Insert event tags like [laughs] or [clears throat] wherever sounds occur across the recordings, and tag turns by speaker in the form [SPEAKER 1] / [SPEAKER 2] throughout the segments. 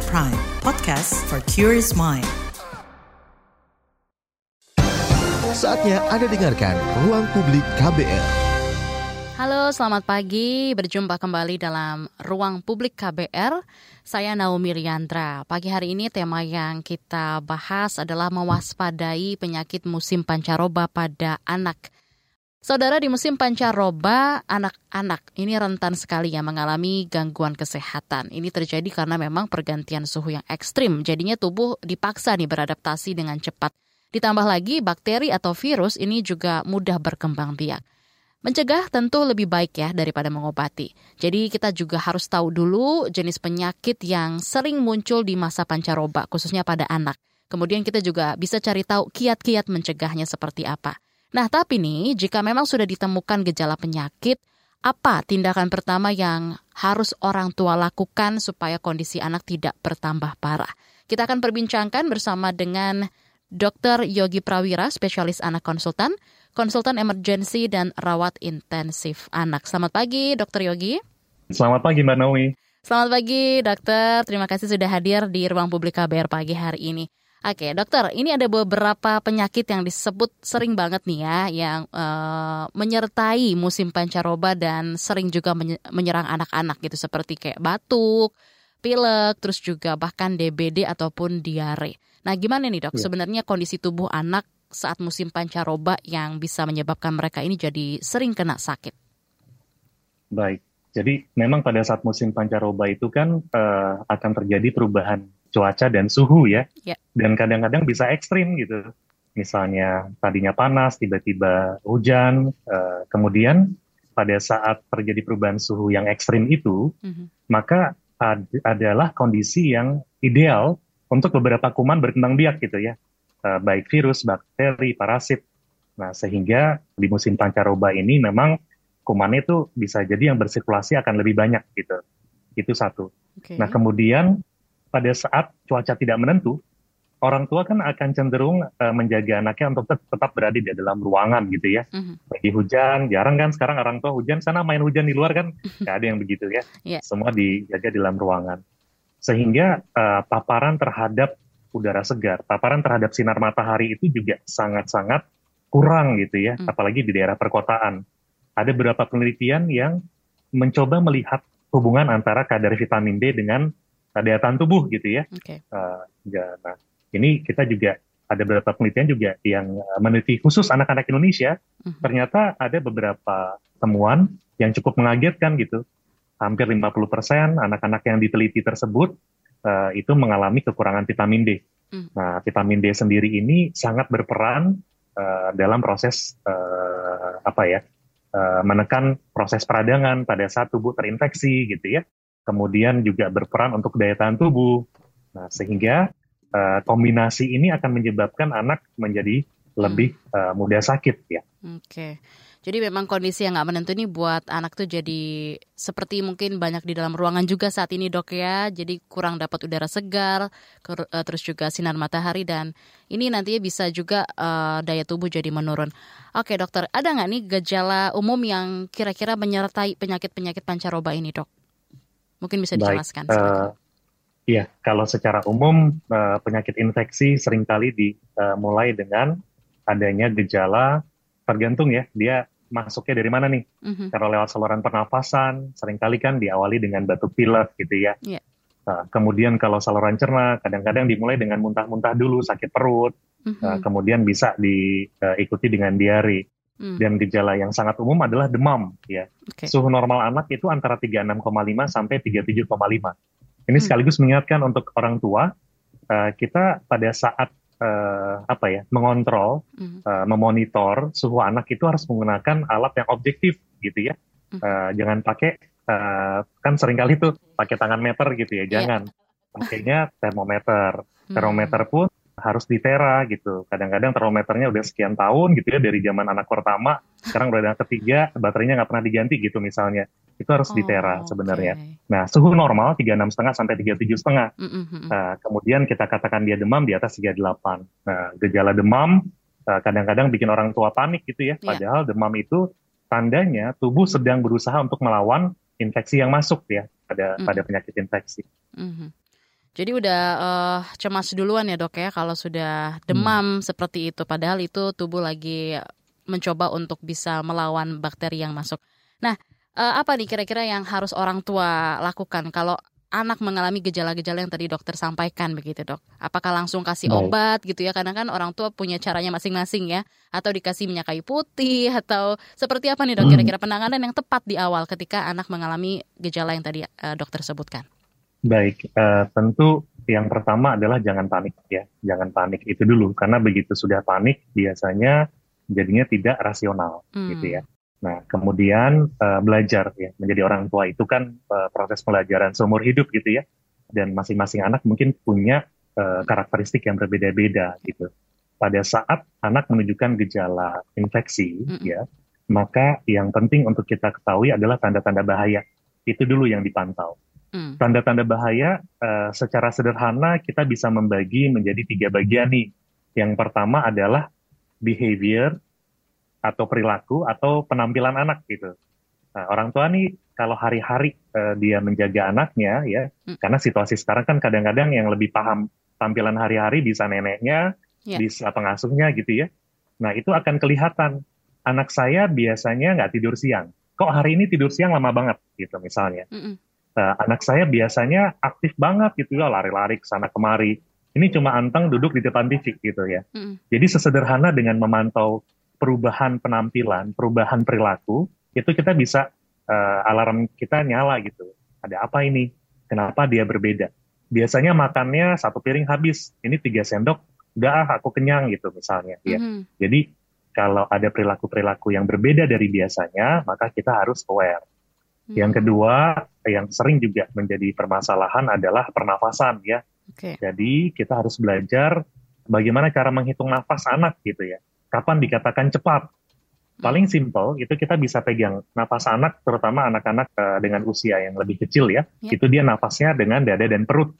[SPEAKER 1] KBR Prime, podcast for curious mind.
[SPEAKER 2] Saatnya Anda dengarkan Ruang Publik KBR.
[SPEAKER 3] Halo, selamat pagi. Berjumpa kembali dalam Ruang Publik KBR. Saya Naomi Riandra. Pagi hari ini tema yang kita bahas adalah mewaspadai penyakit musim pancaroba pada anak. Saudara di musim pancaroba, anak-anak ini rentan sekali ya mengalami gangguan kesehatan. Ini terjadi karena memang pergantian suhu yang ekstrim. Jadinya tubuh dipaksa nih beradaptasi dengan cepat. Ditambah lagi bakteri atau virus ini juga mudah berkembang biak. Mencegah tentu lebih baik ya daripada mengobati. Jadi kita juga harus tahu dulu jenis penyakit yang sering muncul di masa pancaroba, khususnya pada anak. Kemudian kita juga bisa cari tahu kiat-kiat mencegahnya seperti apa. Nah, tapi nih, jika memang sudah ditemukan gejala penyakit, apa tindakan pertama yang harus orang tua lakukan supaya kondisi anak tidak bertambah parah? Kita akan perbincangkan bersama dengan Dr. Yogi Prawira, spesialis anak konsultan, konsultan emergensi dan rawat intensif anak. Selamat pagi, Dr. Yogi.
[SPEAKER 4] Selamat pagi, Mbak Naomi.
[SPEAKER 3] Selamat pagi, dokter. Terima kasih sudah hadir di ruang publik KBR pagi hari ini. Oke, dokter, ini ada beberapa penyakit yang disebut sering banget nih ya, yang uh, menyertai musim pancaroba dan sering juga menyerang anak-anak gitu, seperti kayak batuk, pilek, terus juga bahkan DBD ataupun diare. Nah, gimana nih dok, ya. sebenarnya kondisi tubuh anak saat musim pancaroba yang bisa menyebabkan mereka ini jadi sering kena sakit?
[SPEAKER 4] Baik, jadi memang pada saat musim pancaroba itu kan uh, akan terjadi perubahan cuaca dan suhu ya. Yeah. Dan kadang-kadang bisa ekstrim gitu. Misalnya tadinya panas, tiba-tiba hujan, uh, kemudian pada saat terjadi perubahan suhu yang ekstrim itu, mm-hmm. maka ad- adalah kondisi yang ideal untuk beberapa kuman berkembang biak gitu ya, uh, baik virus, bakteri, parasit. Nah sehingga di musim pancaroba ini memang kuman itu bisa jadi yang bersirkulasi akan lebih banyak gitu. Itu satu. Okay. Nah kemudian pada saat cuaca tidak menentu, orang tua kan akan cenderung uh, menjaga anaknya untuk tetap berada di dalam ruangan gitu ya. Mm-hmm. Lagi hujan, jarang kan sekarang orang tua hujan sana main hujan di luar kan, [laughs] nggak ada yang begitu ya. Yeah. Semua dijaga di dalam ruangan. Sehingga uh, paparan terhadap udara segar, paparan terhadap sinar matahari itu juga sangat-sangat kurang gitu ya, mm. apalagi di daerah perkotaan. Ada beberapa penelitian yang mencoba melihat hubungan antara kadar vitamin D dengan daya tahan tubuh gitu ya. Okay. Uh, ya nah, ini kita juga ada beberapa penelitian juga yang uh, meneliti khusus anak-anak Indonesia. Uh-huh. Ternyata ada beberapa temuan yang cukup mengagetkan gitu. Hampir 50% anak-anak yang diteliti tersebut uh, itu mengalami kekurangan vitamin D. Uh. Nah, vitamin D sendiri ini sangat berperan uh, dalam proses uh, apa ya? Uh, menekan proses peradangan pada saat tubuh terinfeksi gitu ya kemudian juga berperan untuk daya tahan tubuh. Nah, sehingga uh, kombinasi ini akan menyebabkan anak menjadi lebih uh, mudah sakit ya.
[SPEAKER 3] Oke. Okay. Jadi memang kondisi yang nggak menentu ini buat anak tuh jadi seperti mungkin banyak di dalam ruangan juga saat ini dok ya. Jadi kurang dapat udara segar, uh, terus juga sinar matahari dan ini nantinya bisa juga uh, daya tubuh jadi menurun. Oke dokter, ada nggak nih gejala umum yang kira-kira menyertai penyakit-penyakit pancaroba ini dok? Mungkin bisa dijelaskan. Baik, uh,
[SPEAKER 4] iya, kalau secara umum uh, penyakit infeksi sering kali dimulai uh, dengan adanya gejala tergantung ya, dia masuknya dari mana nih? Mm-hmm. Kalau lewat saluran pernafasan, sering kali kan diawali dengan batuk pilek gitu ya. Yeah. Nah, kemudian kalau saluran cerna, kadang-kadang dimulai dengan muntah-muntah dulu, sakit perut, mm-hmm. uh, kemudian bisa diikuti dengan diare. Hmm. Dan gejala yang sangat umum adalah demam ya. Okay. Suhu normal anak itu antara 36,5 sampai 37,5. Ini hmm. sekaligus mengingatkan untuk orang tua uh, kita pada saat uh, apa ya mengontrol, hmm. uh, memonitor suhu anak itu harus menggunakan alat yang objektif gitu ya. Hmm. Uh, jangan pakai uh, kan sering kali tuh pakai tangan meter gitu ya. Iya. Jangan. Yeah. Pakainya termometer. Hmm. Termometer pun harus di tera gitu. Kadang-kadang termometernya udah sekian tahun gitu ya dari zaman anak pertama, sekarang udah anak ketiga, baterainya nggak pernah diganti gitu misalnya. Itu harus oh, di tera sebenarnya. Okay. Nah, suhu normal tiga enam setengah sampai tiga tujuh setengah. Nah, kemudian kita katakan dia demam di atas 38. Nah, gejala demam uh, kadang-kadang bikin orang tua panik gitu ya. Iya. Padahal yeah. demam itu tandanya tubuh sedang berusaha untuk melawan infeksi yang masuk ya pada mm. pada penyakit infeksi. Mm -hmm.
[SPEAKER 3] Jadi udah uh, cemas duluan ya dok ya kalau sudah demam hmm. seperti itu. Padahal itu tubuh lagi mencoba untuk bisa melawan bakteri yang masuk. Nah, uh, apa nih kira-kira yang harus orang tua lakukan kalau anak mengalami gejala-gejala yang tadi dokter sampaikan begitu dok? Apakah langsung kasih Baik. obat gitu ya? Karena kan orang tua punya caranya masing-masing ya. Atau dikasih minyak kayu putih [laughs] atau seperti apa nih dok? Hmm. Kira-kira penanganan yang tepat di awal ketika anak mengalami gejala yang tadi uh, dokter sebutkan?
[SPEAKER 4] Baik, uh, tentu yang pertama adalah jangan panik ya, jangan panik itu dulu karena begitu sudah panik biasanya jadinya tidak rasional hmm. gitu ya. Nah, kemudian uh, belajar ya menjadi orang tua itu kan uh, proses pelajaran seumur hidup gitu ya. Dan masing-masing anak mungkin punya uh, karakteristik yang berbeda-beda gitu. Pada saat anak menunjukkan gejala infeksi mm -hmm. ya, maka yang penting untuk kita ketahui adalah tanda-tanda bahaya. Itu dulu yang dipantau. Mm. Tanda-tanda bahaya uh, secara sederhana kita bisa membagi menjadi tiga bagian nih. Yang pertama adalah behavior atau perilaku atau penampilan anak gitu. Nah, orang tua nih kalau hari-hari uh, dia menjaga anaknya ya, hmm. karena situasi sekarang kan kadang-kadang yang lebih paham tampilan hari-hari bisa neneknya, yeah. bisa pengasuhnya gitu ya. Nah itu akan kelihatan anak saya biasanya nggak tidur siang. Kok hari ini tidur siang lama banget gitu misalnya. Mm Uh, anak saya biasanya aktif banget gitu ya, lari-lari ke sana kemari. Ini cuma anteng duduk di depan TV gitu ya. Mm Jadi sesederhana dengan memantau perubahan penampilan, perubahan perilaku, itu kita bisa uh, alarm kita nyala gitu. Ada apa ini? Kenapa dia berbeda? Biasanya makannya satu piring habis, ini tiga sendok, udah ah, aku kenyang gitu misalnya. Ya. Mm-hmm. Jadi kalau ada perilaku-perilaku yang berbeda dari biasanya, maka kita harus aware. Mm-hmm. Yang kedua, yang sering juga menjadi permasalahan adalah pernafasan ya. Okay. Jadi kita harus belajar bagaimana cara menghitung nafas anak gitu ya kapan dikatakan cepat. Paling simple itu kita bisa pegang nafas anak, terutama anak-anak uh, dengan usia yang lebih kecil ya, yeah. itu dia nafasnya dengan dada dan perut.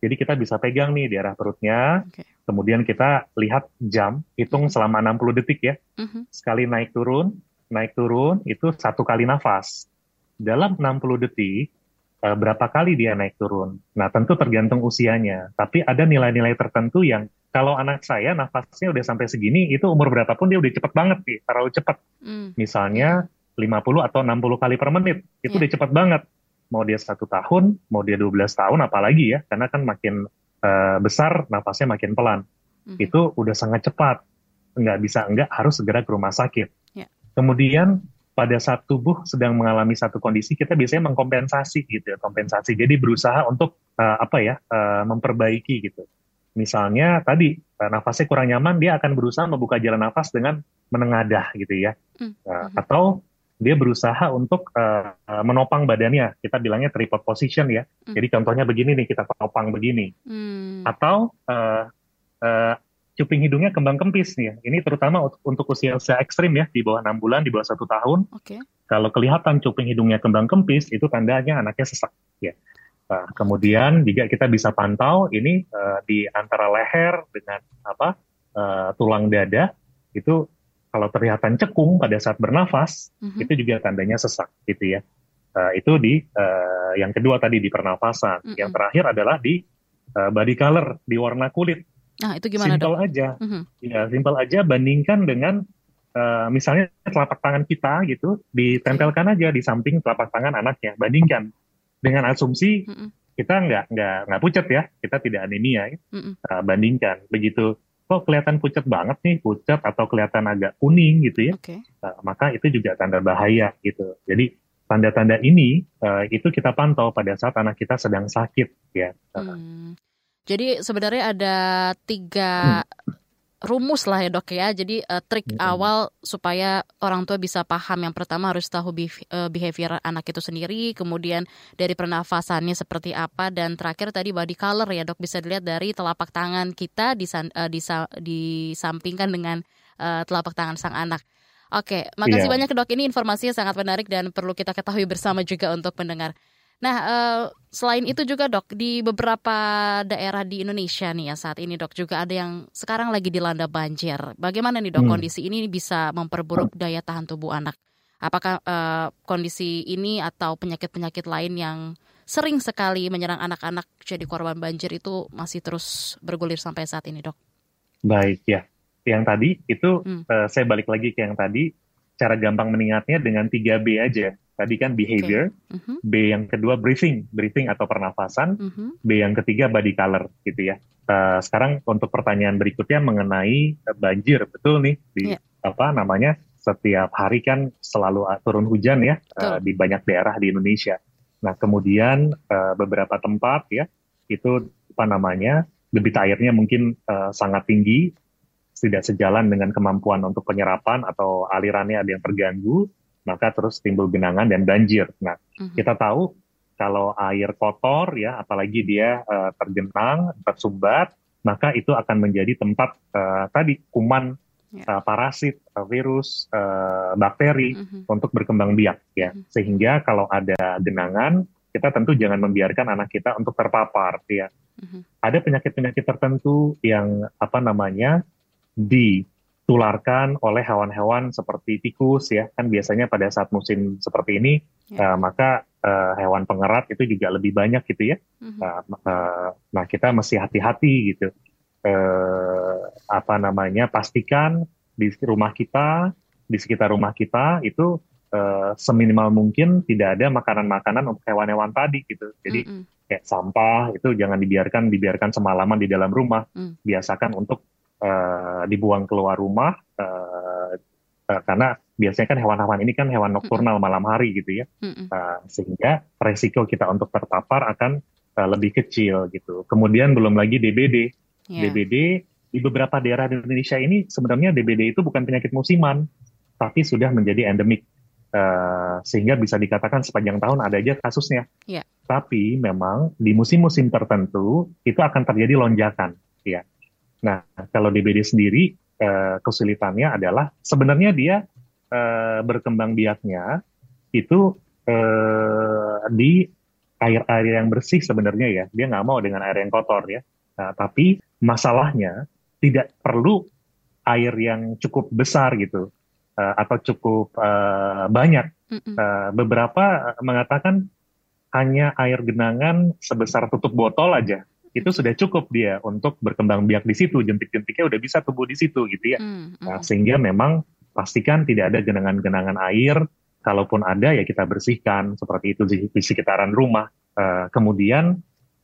[SPEAKER 4] Jadi kita bisa pegang nih di arah perutnya, okay. kemudian kita lihat jam, hitung mm-hmm. selama 60 detik ya. Mm-hmm. Sekali naik turun, naik turun itu satu kali nafas. Dalam 60 detik, uh, berapa kali dia naik turun? Nah tentu tergantung usianya, tapi ada nilai-nilai tertentu yang kalau anak saya nafasnya udah sampai segini, itu umur berapapun dia udah cepet banget nih, terlalu cepet. Mm. Misalnya 50 atau 60 kali per menit, itu yeah. udah cepet banget. Mau dia satu tahun, mau dia 12 tahun, apalagi ya, karena kan makin uh, besar, nafasnya makin pelan. Mm. Itu udah sangat cepat. Nggak bisa, enggak, harus segera ke rumah sakit. Yeah. Kemudian pada saat tubuh sedang mengalami satu kondisi, kita biasanya mengkompensasi gitu ya, kompensasi. Jadi berusaha untuk uh, apa ya, uh, memperbaiki gitu misalnya tadi eh, nafasnya kurang nyaman, dia akan berusaha membuka jalan nafas dengan menengadah gitu ya, mm. uh, atau dia berusaha untuk uh, menopang badannya, kita bilangnya tripod position ya. Mm. Jadi contohnya begini nih, kita topang begini, mm. atau uh, uh, cuping hidungnya kembang kempis nih ya. Ini terutama untuk, untuk usia usia ekstrim ya, di bawah enam bulan, di bawah satu tahun. Okay. Kalau kelihatan cuping hidungnya kembang kempis, itu tandanya anaknya sesak ya. Nah, kemudian juga kita bisa pantau ini uh, di antara leher dengan apa uh, tulang dada itu kalau terlihat cekung pada saat bernafas mm-hmm. itu juga tandanya sesak gitu ya. Uh, itu di uh, yang kedua tadi di pernafasan. Mm-hmm. Yang terakhir adalah di uh, body color di warna kulit.
[SPEAKER 3] Nah itu gimana?
[SPEAKER 4] Simpel aja. Mm-hmm. Ya simpel aja bandingkan dengan uh, misalnya telapak tangan kita gitu ditempelkan aja di samping telapak tangan anaknya. Bandingkan dengan asumsi mm -mm. kita nggak nggak nggak pucat ya, kita tidak anemia. Ya. Mm -mm. Uh, bandingkan begitu, kok kelihatan pucat banget nih, pucat atau kelihatan agak kuning gitu ya, okay. uh, maka itu juga tanda bahaya gitu. Jadi tanda-tanda ini uh, itu kita pantau pada saat anak kita sedang sakit ya.
[SPEAKER 3] Hmm. Jadi sebenarnya ada tiga hmm rumus lah ya dok ya. Jadi uh, trik hmm. awal supaya orang tua bisa paham yang pertama harus tahu eh, behavior anak itu sendiri, kemudian dari pernafasannya seperti apa dan terakhir tadi body color ya dok bisa dilihat dari telapak tangan kita disan, uh, disa, disampingkan dengan uh, telapak tangan sang anak. Oke, makasih yeah. banyak dok. Ini informasinya sangat menarik dan perlu kita ketahui bersama juga untuk pendengar. Nah, uh, selain itu juga dok, di beberapa daerah di Indonesia nih ya saat ini dok juga ada yang sekarang lagi dilanda banjir. Bagaimana nih dok hmm. kondisi ini bisa memperburuk daya tahan tubuh anak? Apakah uh, kondisi ini atau penyakit-penyakit lain yang sering sekali menyerang anak-anak jadi korban banjir itu masih terus bergulir sampai saat ini, dok?
[SPEAKER 4] Baik ya, yang tadi itu hmm. uh, saya balik lagi ke yang tadi cara gampang mengingatnya dengan 3B aja. Tadi kan behavior, okay. uh-huh. B yang kedua breathing, breathing atau pernafasan, uh-huh. B yang ketiga body color gitu ya. Uh, sekarang untuk pertanyaan berikutnya mengenai banjir, betul nih di yeah. apa namanya setiap hari kan selalu turun hujan ya uh, di banyak daerah di Indonesia. Nah kemudian uh, beberapa tempat ya itu apa namanya debit airnya mungkin uh, sangat tinggi tidak sejalan dengan kemampuan untuk penyerapan atau alirannya ada yang terganggu, maka terus timbul genangan dan banjir. Nah, uh-huh. kita tahu kalau air kotor ya, apalagi dia uh, tergenang, tersumbat, maka itu akan menjadi tempat uh, tadi kuman, yeah. Ya. uh, parasit, uh, virus, uh, bakteri uh-huh. untuk berkembang biak ya. Uh-huh. Sehingga kalau ada genangan, kita tentu jangan membiarkan anak kita untuk terpapar ya. Ada penyakit-penyakit tertentu yang apa namanya ditularkan oleh hewan-hewan seperti tikus ya kan biasanya pada saat musim seperti ini ya. uh, maka uh, hewan pengerat itu juga lebih banyak gitu ya mm-hmm. uh, uh, nah kita mesti hati-hati gitu uh, apa namanya pastikan di rumah kita di sekitar rumah kita itu uh, seminimal mungkin tidak ada makanan-makanan untuk hewan-hewan tadi gitu jadi mm-hmm. kayak sampah itu jangan dibiarkan dibiarkan semalaman di dalam rumah mm. biasakan untuk uh, dibuang keluar rumah uh, uh, karena biasanya kan hewan-hewan ini kan hewan nokturnal mm malam hari gitu ya, uh, sehingga resiko kita untuk terpapar akan uh, lebih kecil gitu. Kemudian belum lagi DBD, yeah. DBD di beberapa daerah di Indonesia ini sebenarnya DBD itu bukan penyakit musiman, tapi sudah menjadi endemik. Uh, sehingga bisa dikatakan sepanjang tahun ada aja kasusnya. Yeah. Tapi memang di musim-musim tertentu itu akan terjadi lonjakan, ya. Nah, kalau DBD sendiri eh, kesulitannya adalah sebenarnya dia eh, berkembang biaknya itu eh, di air-air yang bersih sebenarnya ya. Dia nggak mau dengan air yang kotor ya. Nah, tapi masalahnya tidak perlu air yang cukup besar gitu uh, atau cukup uh, banyak. Uh, beberapa mengatakan hanya air genangan sebesar tutup botol aja itu sudah cukup dia untuk berkembang biak di situ. Jentik-jentiknya udah bisa tumbuh di situ gitu ya. Hmm, hmm. Nah, sehingga memang pastikan tidak ada genangan-genangan air. Kalaupun ada ya kita bersihkan seperti itu di, di sekitaran rumah. Uh, kemudian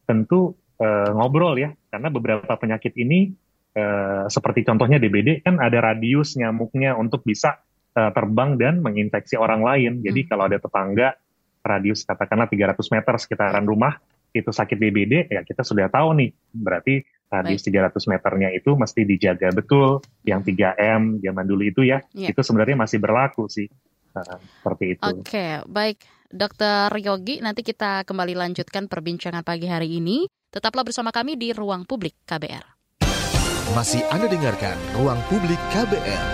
[SPEAKER 4] tentu uh, ngobrol ya. Karena beberapa penyakit ini uh, seperti contohnya DBD kan ada radius nyamuknya untuk bisa uh, terbang dan menginfeksi orang lain. Jadi hmm. kalau ada tetangga radius katakanlah 300 meter sekitaran rumah itu sakit DBD ya kita sudah tahu nih berarti radius uh, 300 meternya itu mesti dijaga betul yang 3M zaman dulu itu ya yeah. itu sebenarnya masih berlaku sih uh, seperti itu.
[SPEAKER 3] Oke okay, baik Dokter Yogi nanti kita kembali lanjutkan perbincangan pagi hari ini tetaplah bersama kami di ruang publik KBR.
[SPEAKER 2] Masih Anda dengarkan ruang publik KBR.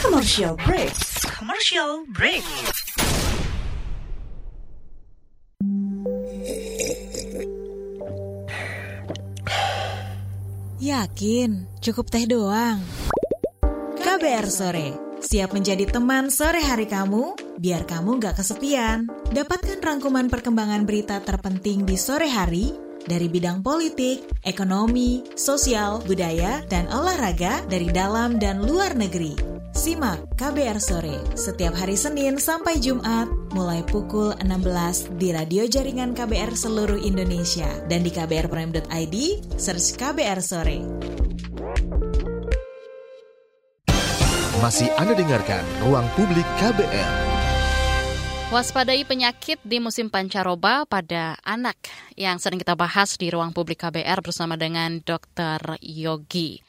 [SPEAKER 1] Commercial break. Commercial break.
[SPEAKER 5] Yakin, cukup teh doang. KBR Sore, siap menjadi teman sore hari kamu, biar kamu gak kesepian. Dapatkan rangkuman perkembangan berita terpenting di sore hari dari bidang politik, ekonomi, sosial, budaya, dan olahraga dari dalam dan luar negeri. Simak KBR Sore setiap hari Senin sampai Jumat mulai pukul 16 di radio jaringan KBR seluruh Indonesia dan di kbrprime.id search KBR Sore.
[SPEAKER 2] Masih Anda dengarkan Ruang Publik KBR.
[SPEAKER 3] Waspadai penyakit di musim pancaroba pada anak yang sering kita bahas di ruang publik KBR bersama dengan Dr. Yogi.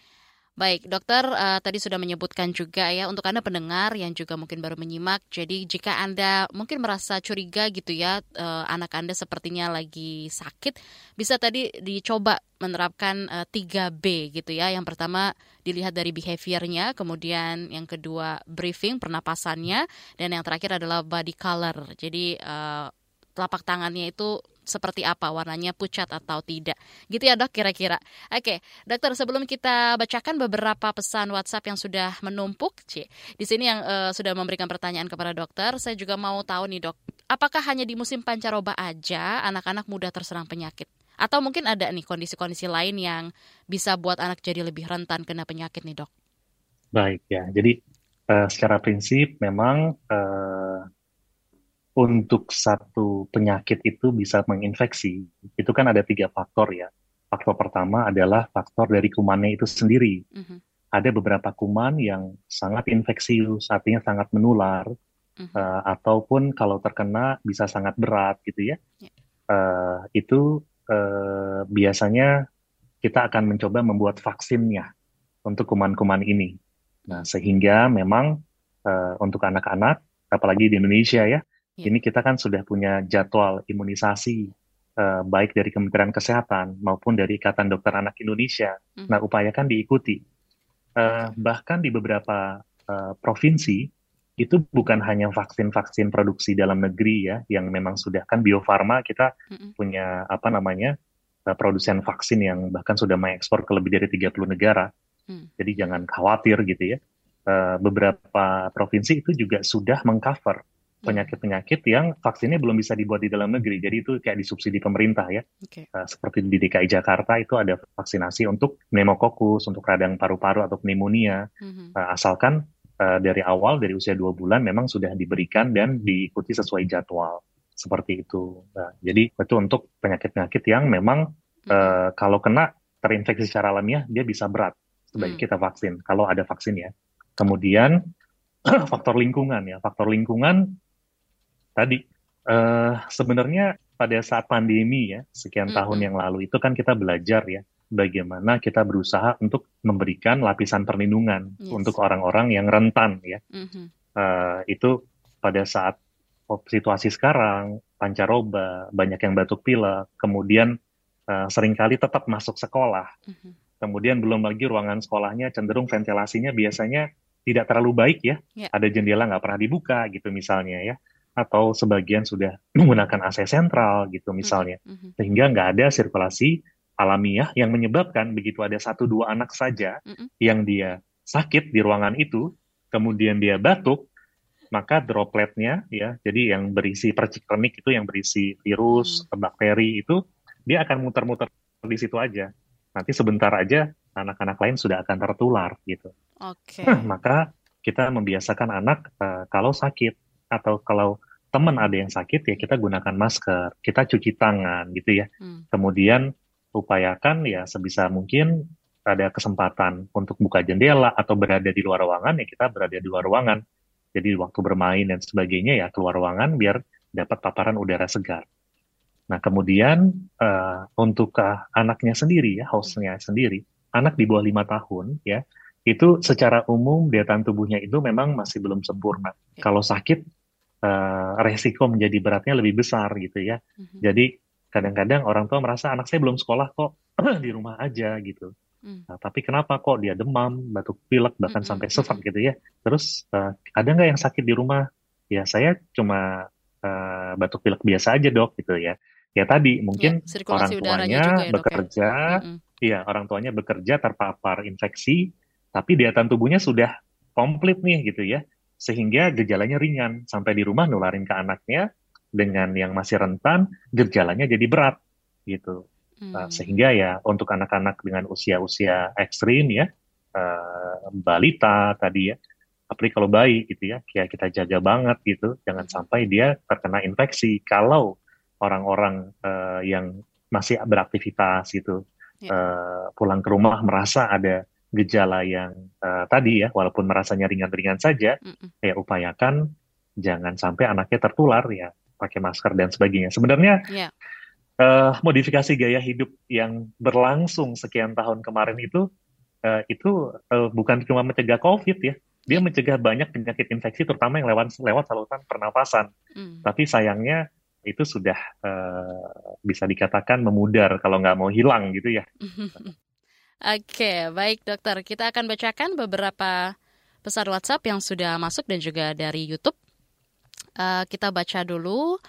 [SPEAKER 3] Baik, dokter uh, tadi sudah menyebutkan juga ya untuk Anda pendengar yang juga mungkin baru menyimak. Jadi jika Anda mungkin merasa curiga gitu ya uh, anak Anda sepertinya lagi sakit, bisa tadi dicoba menerapkan uh, eh, 3B gitu ya. Yang pertama dilihat dari behaviornya, kemudian yang kedua briefing pernapasannya dan yang terakhir adalah body color. Jadi uh, telapak tangannya itu seperti apa warnanya pucat atau tidak. Gitu ya dok kira-kira. Oke, dokter sebelum kita bacakan beberapa pesan WhatsApp yang sudah menumpuk, C. Di sini yang uh, sudah memberikan pertanyaan kepada dokter, saya juga mau tahu nih dok, apakah hanya di musim pancaroba aja anak-anak mudah terserang penyakit? Atau mungkin ada nih kondisi-kondisi lain yang bisa buat anak jadi lebih rentan kena penyakit nih dok?
[SPEAKER 4] Baik ya, jadi uh, secara prinsip memang uh, untuk satu penyakit itu bisa menginfeksi, itu kan ada tiga faktor ya. Faktor pertama adalah faktor dari kumannya itu sendiri. Mm-hmm. Ada beberapa kuman yang sangat infeksius, artinya sangat menular, mm-hmm. uh, ataupun kalau terkena bisa sangat berat gitu ya. Yeah. Ya. Uh, itu uh, biasanya kita akan mencoba membuat vaksinnya untuk kuman-kuman ini. Nah, sehingga memang uh, untuk anak-anak, apalagi di Indonesia ya, yeah. ini kita kan sudah punya jadwal imunisasi uh, baik dari Kementerian Kesehatan maupun dari Ikatan Dokter Anak Indonesia. Mm. Nah, upayakan diikuti. Uh, bahkan di beberapa uh, provinsi itu bukan hanya vaksin-vaksin produksi dalam negeri ya, yang memang sudah kan Bio Farma kita mm -mm. punya apa namanya uh, produsen vaksin yang bahkan sudah mengekspor ke lebih dari 30 negara. Hmm. Jadi jangan khawatir gitu ya. Uh, beberapa provinsi itu juga sudah mengcover. Penyakit-penyakit yang vaksinnya belum bisa dibuat di dalam negeri. Jadi itu kayak disubsidi pemerintah ya. Okay. Uh, seperti di DKI Jakarta itu ada vaksinasi untuk pneumokokus, untuk radang paru-paru atau pneumonia. Hmm. Uh, asalkan uh, dari awal dari usia dua bulan memang sudah diberikan dan diikuti sesuai jadwal seperti itu. Nah, jadi itu untuk penyakit-penyakit yang memang hmm. uh, kalau kena terinfeksi secara alamiah dia bisa berat sebaiknya hmm. kita vaksin kalau ada vaksin ya. Kemudian [clears throat] faktor lingkungan ya, faktor lingkungan tadi uh, sebenarnya pada saat pandemi ya sekian hmm. tahun yang lalu itu kan kita belajar ya bagaimana kita berusaha untuk memberikan lapisan perlindungan yes. untuk orang-orang yang rentan ya. Mm-hmm. Uh, itu pada saat situasi sekarang pancaroba banyak yang batuk pilek, kemudian uh, sering kali tetap masuk sekolah. Mm-hmm kemudian belum lagi ruangan sekolahnya cenderung ventilasinya biasanya tidak terlalu baik ya, yeah. ada jendela nggak pernah dibuka gitu misalnya ya, atau sebagian sudah [clears throat] menggunakan AC sentral gitu misalnya, mm -hmm. sehingga nggak ada sirkulasi alamiah yang menyebabkan begitu ada satu dua anak saja mm -hmm. yang dia sakit di ruangan itu, kemudian dia batuk, maka dropletnya ya, jadi yang berisi percik itu yang berisi virus, mm. bakteri itu dia akan muter-muter di situ aja nanti sebentar aja anak-anak lain sudah akan tertular gitu.
[SPEAKER 3] Oke. Okay.
[SPEAKER 4] Maka kita membiasakan anak uh, kalau sakit atau kalau teman ada yang sakit ya kita gunakan masker, kita cuci tangan gitu ya. Hmm. Kemudian upayakan ya sebisa mungkin ada kesempatan untuk buka jendela atau berada di luar ruangan ya kita berada di luar ruangan. Jadi waktu bermain dan sebagainya ya keluar ruangan biar dapat paparan udara segar. Nah, kemudian uh, untuk uh, anaknya sendiri ya, hostnya sendiri, anak di bawah lima tahun ya, itu secara umum daya tahan tubuhnya itu memang masih belum sempurna. Ya. Kalau sakit, uh, resiko menjadi beratnya lebih besar gitu ya. Mm-hmm. Jadi kadang-kadang orang tua merasa anak saya belum sekolah kok [clears throat] di rumah aja gitu. Mm. Nah, tapi kenapa kok dia demam, batuk pilek, bahkan mm-hmm. sampai sesak gitu ya. Terus uh, ada nggak yang sakit di rumah? Ya saya cuma uh, batuk pilek biasa aja dok gitu ya ya tadi mungkin ya, orang tuanya ya, bekerja, iya mm orang tuanya bekerja terpapar infeksi, tapi daya tahan tubuhnya sudah komplit nih gitu ya, sehingga gejalanya ringan sampai di rumah nularin ke anaknya dengan yang masih rentan gejalanya jadi berat gitu, mm. uh, sehingga ya untuk anak-anak dengan usia-usia ekstrim ya, uh, balita tadi ya, apalagi kalau bayi gitu ya, kayak kita jaga banget gitu, jangan sampai dia terkena infeksi. Kalau orang-orang uh, yang masih beraktivitas gitu yeah. Ya. uh, pulang ke rumah merasa ada gejala yang uh, tadi ya walaupun merasanya ringan-ringan saja mm -mm. ya upayakan jangan sampai anaknya tertular ya pakai masker dan sebagainya sebenarnya yeah. Ya. uh, modifikasi gaya hidup yang berlangsung sekian tahun kemarin itu uh, itu uh, bukan cuma mencegah covid ya dia ya. mencegah banyak penyakit infeksi terutama yang lewat lewat saluran pernapasan. Mm. Tapi sayangnya itu sudah uh, bisa dikatakan memudar kalau nggak mau hilang gitu ya. [laughs]
[SPEAKER 3] Oke, baik dokter. Kita akan bacakan beberapa pesan WhatsApp yang sudah masuk dan juga dari YouTube. Uh, kita baca dulu.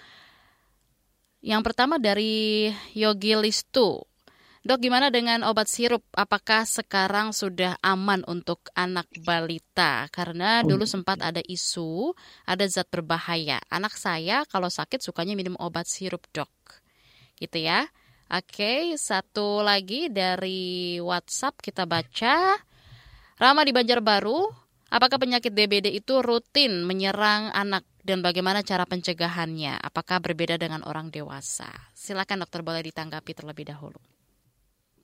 [SPEAKER 3] Yang pertama dari Yogi Listu. Dok, gimana dengan obat sirup? Apakah sekarang sudah aman untuk anak balita? Karena dulu sempat ada isu, ada zat berbahaya. Anak saya kalau sakit sukanya minum obat sirup, dok. Gitu ya. Oke, satu lagi dari WhatsApp kita baca. Rama di Banjarbaru, apakah penyakit DBD itu rutin menyerang anak dan bagaimana cara pencegahannya? Apakah berbeda dengan orang dewasa? Silakan dokter boleh ditanggapi terlebih dahulu.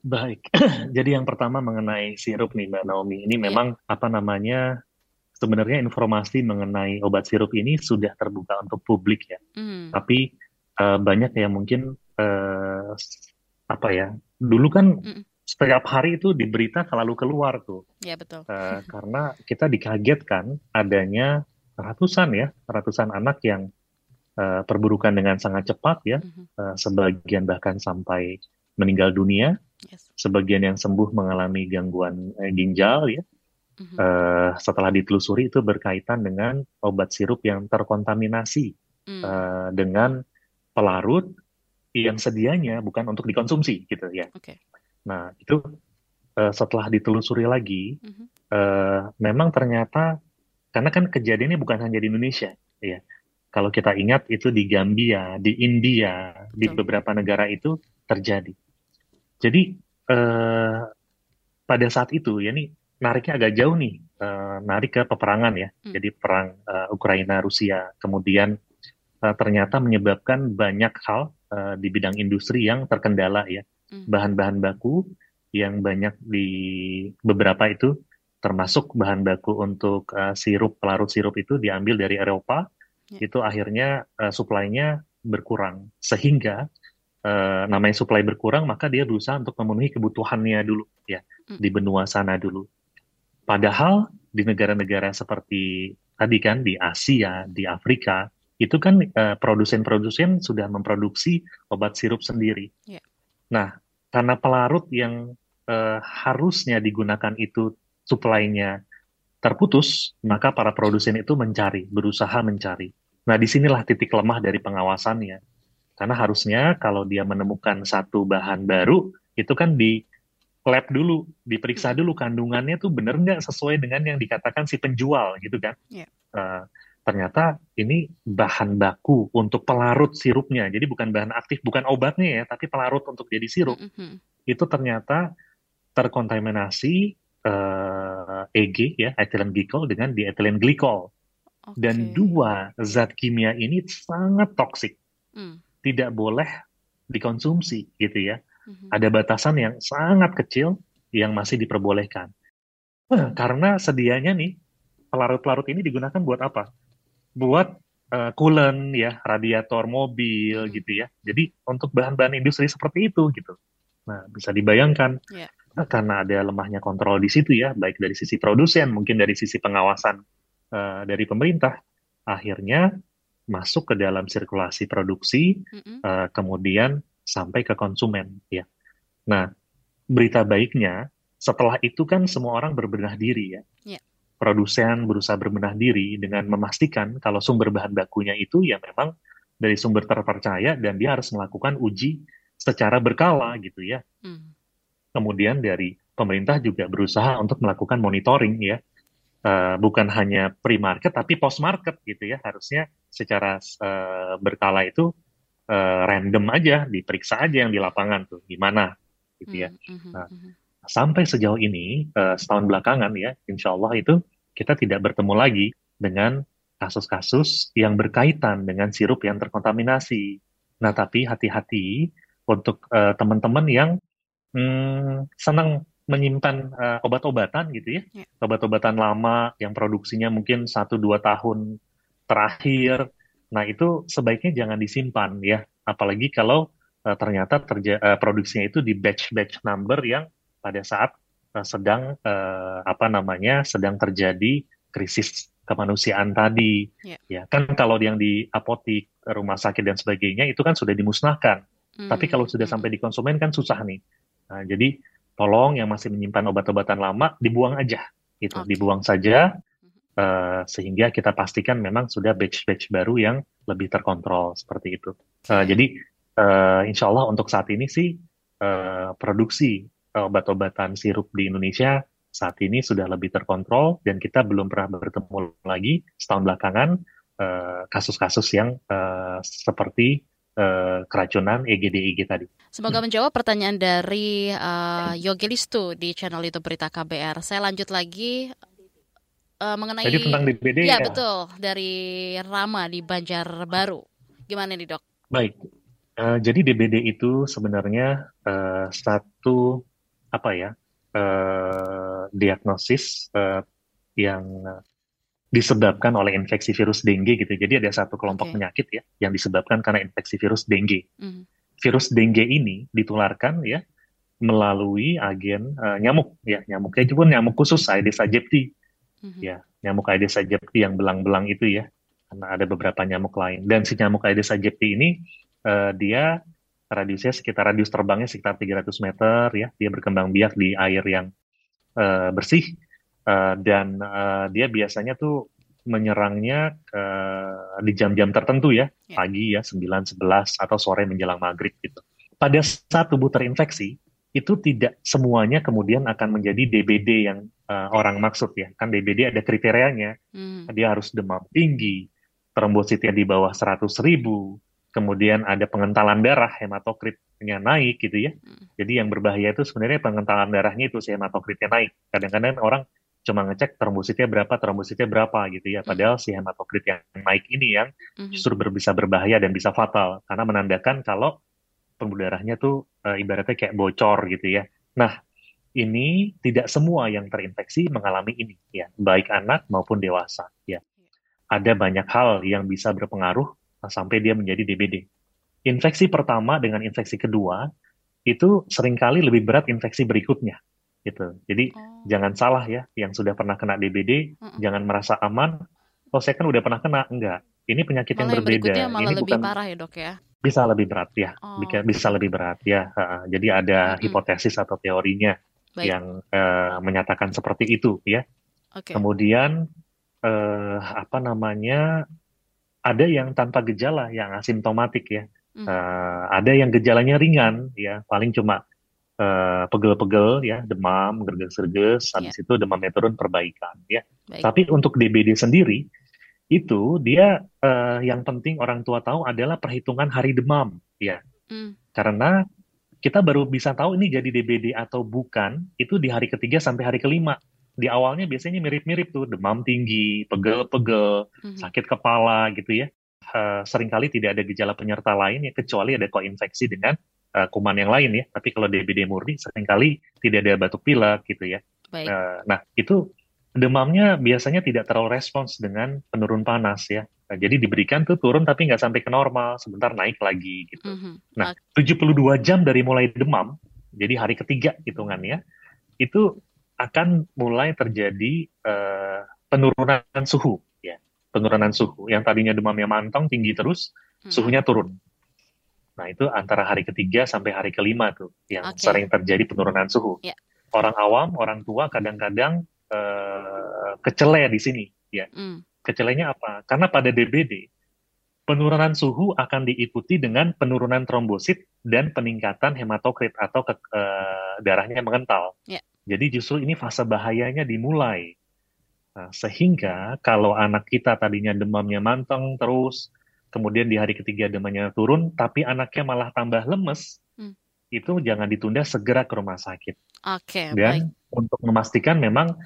[SPEAKER 4] Baik, [clears throat] jadi yang pertama mengenai sirup nih Mbak Naomi, ini iya. memang apa namanya sebenarnya informasi mengenai obat sirup ini sudah terbuka untuk publik ya. Mm. Tapi uh, banyak yang mungkin uh, apa ya, dulu kan mm. setiap hari itu di berita selalu keluar tuh.
[SPEAKER 3] Ya betul.
[SPEAKER 4] Uh, karena kita dikagetkan adanya ratusan ya, ratusan anak yang uh, perburukan dengan sangat cepat ya, mm -hmm. uh, sebagian bahkan sampai meninggal dunia, yes. sebagian yang sembuh mengalami gangguan eh, ginjal ya. Uh, setelah ditelusuri itu berkaitan dengan obat sirup yang terkontaminasi mm. uh, dengan pelarut yang sedianya bukan untuk dikonsumsi gitu ya. Okay. Nah itu uh, setelah ditelusuri lagi, mm-hmm. uh, memang ternyata karena kan kejadiannya bukan hanya di Indonesia, ya. Kalau kita ingat itu di Gambia, di India, Betul. di beberapa negara itu terjadi. Jadi uh, pada saat itu ya nih nariknya agak jauh nih, uh, narik ke peperangan ya. Hmm. Jadi perang uh, Ukraina Rusia kemudian uh, ternyata menyebabkan banyak hal uh, di bidang industri yang terkendala ya. Hmm. Bahan-bahan baku yang banyak di beberapa itu termasuk bahan baku untuk uh, sirup pelarut sirup itu diambil dari Eropa. Yeah. Itu akhirnya uh, suplainya berkurang sehingga uh, namanya supply berkurang, maka dia berusaha untuk memenuhi kebutuhannya dulu ya hmm. di benua sana dulu. Padahal di negara-negara seperti tadi kan di Asia, di Afrika, itu kan uh, produsen-produsen sudah memproduksi obat sirup sendiri. Yeah. Nah, karena pelarut yang uh, harusnya digunakan itu suplainya terputus, maka para produsen itu mencari, berusaha mencari. Nah, di sinilah titik lemah dari pengawasannya karena harusnya kalau dia menemukan satu bahan baru, itu kan di lab dulu, diperiksa dulu kandungannya tuh bener nggak sesuai dengan yang dikatakan si penjual gitu kan. Yeah. Iya. Uh, ternyata ini bahan baku untuk pelarut sirupnya. Jadi bukan bahan aktif, bukan obatnya ya, tapi pelarut untuk jadi sirup. Mm -hmm. Itu ternyata terkontaminasi uh, EG ya, ethylene glycol dengan diethylene glycol. Okay. Dan dua zat kimia ini sangat toksik. Mm tidak boleh dikonsumsi gitu ya. Mm-hmm. Ada batasan yang sangat kecil yang masih diperbolehkan. Nah, karena sedianya nih pelarut-pelarut ini digunakan buat apa? Buat uh, coolant ya, radiator mobil mm-hmm. gitu ya. Jadi untuk bahan-bahan industri seperti itu gitu. Nah, bisa dibayangkan yeah. nah, karena ada lemahnya kontrol di situ ya, baik dari sisi produsen, mungkin dari sisi pengawasan uh, dari pemerintah, akhirnya masuk ke dalam sirkulasi produksi, mm-hmm. uh, kemudian sampai ke konsumen. Ya. Nah, berita baiknya setelah itu kan semua orang berbenah diri ya. Yeah. Produsen berusaha berbenah diri dengan memastikan kalau sumber bahan bakunya itu ya memang dari sumber terpercaya dan dia harus melakukan uji secara berkala gitu ya. Mm. Kemudian dari pemerintah juga berusaha untuk melakukan monitoring ya uh, bukan hanya pre-market tapi post-market gitu ya harusnya secara uh, berkala itu uh, random aja diperiksa aja yang di lapangan tuh gimana gitu ya. Mm-hmm. Nah, hmm. Sampai sejauh ini uh, setahun belakangan ya insya Allah itu kita tidak bertemu lagi dengan kasus-kasus yang berkaitan dengan sirup yang terkontaminasi. Nah tapi hati-hati untuk uh, teman-teman yang hmm, senang menyimpan uh, obat-obatan gitu ya, yeah. obat-obatan lama yang produksinya mungkin satu dua tahun terakhir. Nah itu sebaiknya jangan disimpan ya, apalagi kalau uh, ternyata terja uh, produksinya itu di batch-batch number yang pada saat uh, sedang uh, apa namanya sedang terjadi krisis kemanusiaan tadi. Yeah. Ya kan kalau yang di apotik, rumah sakit dan sebagainya itu kan sudah dimusnahkan. Mm. Tapi kalau sudah sampai di konsumen kan susah nih. Nah, jadi tolong yang masih menyimpan obat-obatan lama dibuang aja gitu okay. dibuang saja uh, sehingga kita pastikan memang sudah batch-batch baru yang lebih terkontrol seperti itu uh, jadi uh, insya Allah untuk saat ini sih uh, produksi obat-obatan sirup di Indonesia saat ini sudah lebih terkontrol dan kita belum pernah bertemu lagi setahun belakangan kasus-kasus uh, yang uh, seperti uh, keracunan EGD-EG tadi.
[SPEAKER 3] Semoga hmm. menjawab pertanyaan dari uh, Yogi Listu di channel itu Berita KBR. Saya lanjut lagi uh, mengenai
[SPEAKER 4] Jadi tentang DBD
[SPEAKER 3] ya, ya betul dari Rama di Banjarbaru. Gimana nih dok?
[SPEAKER 4] Baik, uh, jadi DBD itu sebenarnya uh, satu apa ya uh, diagnosis uh, yang disebabkan oleh infeksi virus dengue gitu. Jadi ada satu kelompok okay. penyakit ya yang disebabkan karena infeksi virus dengue. Mm. Virus dengue ini ditularkan ya melalui agen uh, nyamuk ya nyamuknya juga nyamuk khusus Aedes aegypti mm-hmm. ya nyamuk Aedes aegypti yang belang-belang itu ya karena ada beberapa nyamuk lain dan si nyamuk Aedes aegypti ini uh, dia radiusnya sekitar radius terbangnya sekitar 300 meter ya dia berkembang biak di air yang uh, bersih uh, dan uh, dia biasanya tuh menyerangnya uh, di jam-jam tertentu ya, yeah. pagi ya 9 11 atau sore menjelang maghrib gitu. Pada saat tubuh terinfeksi itu tidak semuanya kemudian akan menjadi DBD yang uh, orang maksud ya. Kan DBD ada kriterianya. Mm. Dia harus demam tinggi, trombositnya di bawah 100 ribu, kemudian ada pengentalan darah, hematokritnya naik gitu ya. Mm. Jadi yang berbahaya itu sebenarnya pengentalan darahnya itu si hematokritnya naik. Kadang-kadang orang cuma ngecek trombositnya berapa, trombositnya berapa gitu ya. Padahal si hematokrit yang naik ini yang justru bisa berbahaya dan bisa fatal karena menandakan kalau pembuluh darahnya tuh e, ibaratnya kayak bocor gitu ya. Nah, ini tidak semua yang terinfeksi mengalami ini ya, baik anak maupun dewasa ya. Ada banyak hal yang bisa berpengaruh sampai dia menjadi DBD. Infeksi pertama dengan infeksi kedua itu sering kali lebih berat infeksi berikutnya gitu. Jadi oh. jangan salah ya, yang sudah pernah kena DBD, mm -mm. jangan merasa aman. Oh saya kan udah pernah kena, enggak. Ini penyakit
[SPEAKER 3] malah
[SPEAKER 4] yang berbeda.
[SPEAKER 3] Yang malah
[SPEAKER 4] ini
[SPEAKER 3] lebih bukan parah ya dok ya?
[SPEAKER 4] Bisa lebih berat ya, oh. bisa lebih berat ya. Uh, jadi ada mm -hmm. hipotesis atau teorinya Baik. yang uh, menyatakan seperti itu ya. Okay. Kemudian uh, apa namanya? Ada yang tanpa gejala, yang asimptomatik ya. Mm. Uh, ada yang gejalanya ringan ya, paling cuma uh, pegel-pegel ya, demam, gerges-gerges, yeah. habis itu demamnya turun perbaikan ya. Baik. Tapi untuk DBD sendiri itu dia uh, yang penting orang tua tahu adalah perhitungan hari demam ya. Mm. Karena kita baru bisa tahu ini jadi DBD atau bukan itu di hari ketiga sampai hari kelima. Di awalnya biasanya mirip-mirip tuh demam tinggi, pegel-pegel, mm-hmm. sakit kepala gitu ya. Uh, sering kali tidak ada gejala penyerta lain ya kecuali ada koinfeksi dengan uh, kuman yang lain ya. Tapi kalau DBD murni sering kali tidak ada batuk pilek gitu ya. Baik. Uh, nah itu demamnya biasanya tidak terlalu respons dengan penurun panas ya. Nah, jadi diberikan tuh turun tapi nggak sampai ke normal, sebentar naik lagi gitu. Mm -hmm. Nah, 72 jam dari mulai demam, jadi hari ketiga hitungannya, itu akan mulai terjadi uh, penurunan suhu ya. Penurunan suhu yang tadinya demamnya mantong tinggi terus, mm -hmm. suhunya turun. Nah, itu antara hari ketiga sampai hari kelima tuh yang okay. sering terjadi penurunan suhu. Yeah. Orang awam, orang tua kadang-kadang uh, kecele di sini, ya. Mm. Kecelenya apa? Karena pada DBD penurunan suhu akan diikuti dengan penurunan trombosit dan peningkatan hematokrit atau ke, uh, darahnya mengental. Yeah. Jadi justru ini fase bahayanya dimulai. Nah, sehingga kalau anak kita tadinya demamnya manteng terus, kemudian di hari ketiga demamnya turun, tapi anaknya malah tambah lemes, hmm. itu jangan ditunda segera ke rumah sakit.
[SPEAKER 3] Oke. Okay,
[SPEAKER 4] Dan baik. untuk memastikan memang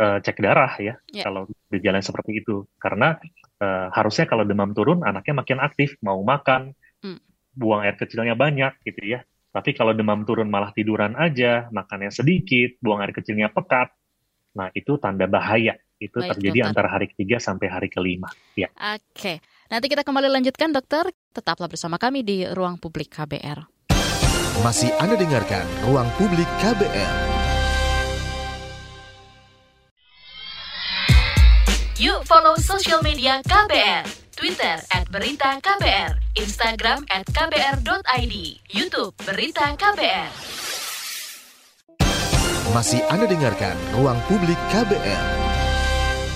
[SPEAKER 4] uh, cek darah ya yeah. kalau berjalan seperti itu, karena uh, harusnya kalau demam turun anaknya makin aktif, mau makan, hmm. buang air kecilnya banyak gitu ya. Tapi kalau demam turun malah tiduran aja, makannya sedikit, buang air kecilnya pekat, nah itu tanda bahaya. Itu Baik, terjadi dokter. antara hari ketiga sampai hari kelima. Ya.
[SPEAKER 3] Oke. Okay. Nanti kita kembali lanjutkan dokter. Tetaplah bersama kami di Ruang Publik KBR.
[SPEAKER 2] Masih Anda dengarkan Ruang Publik KBR.
[SPEAKER 1] Yuk follow social media KBR. Twitter at Berita KBR, Instagram at KBR.id, Youtube Berita KBR.
[SPEAKER 2] Masih Anda dengarkan Ruang Publik KBR.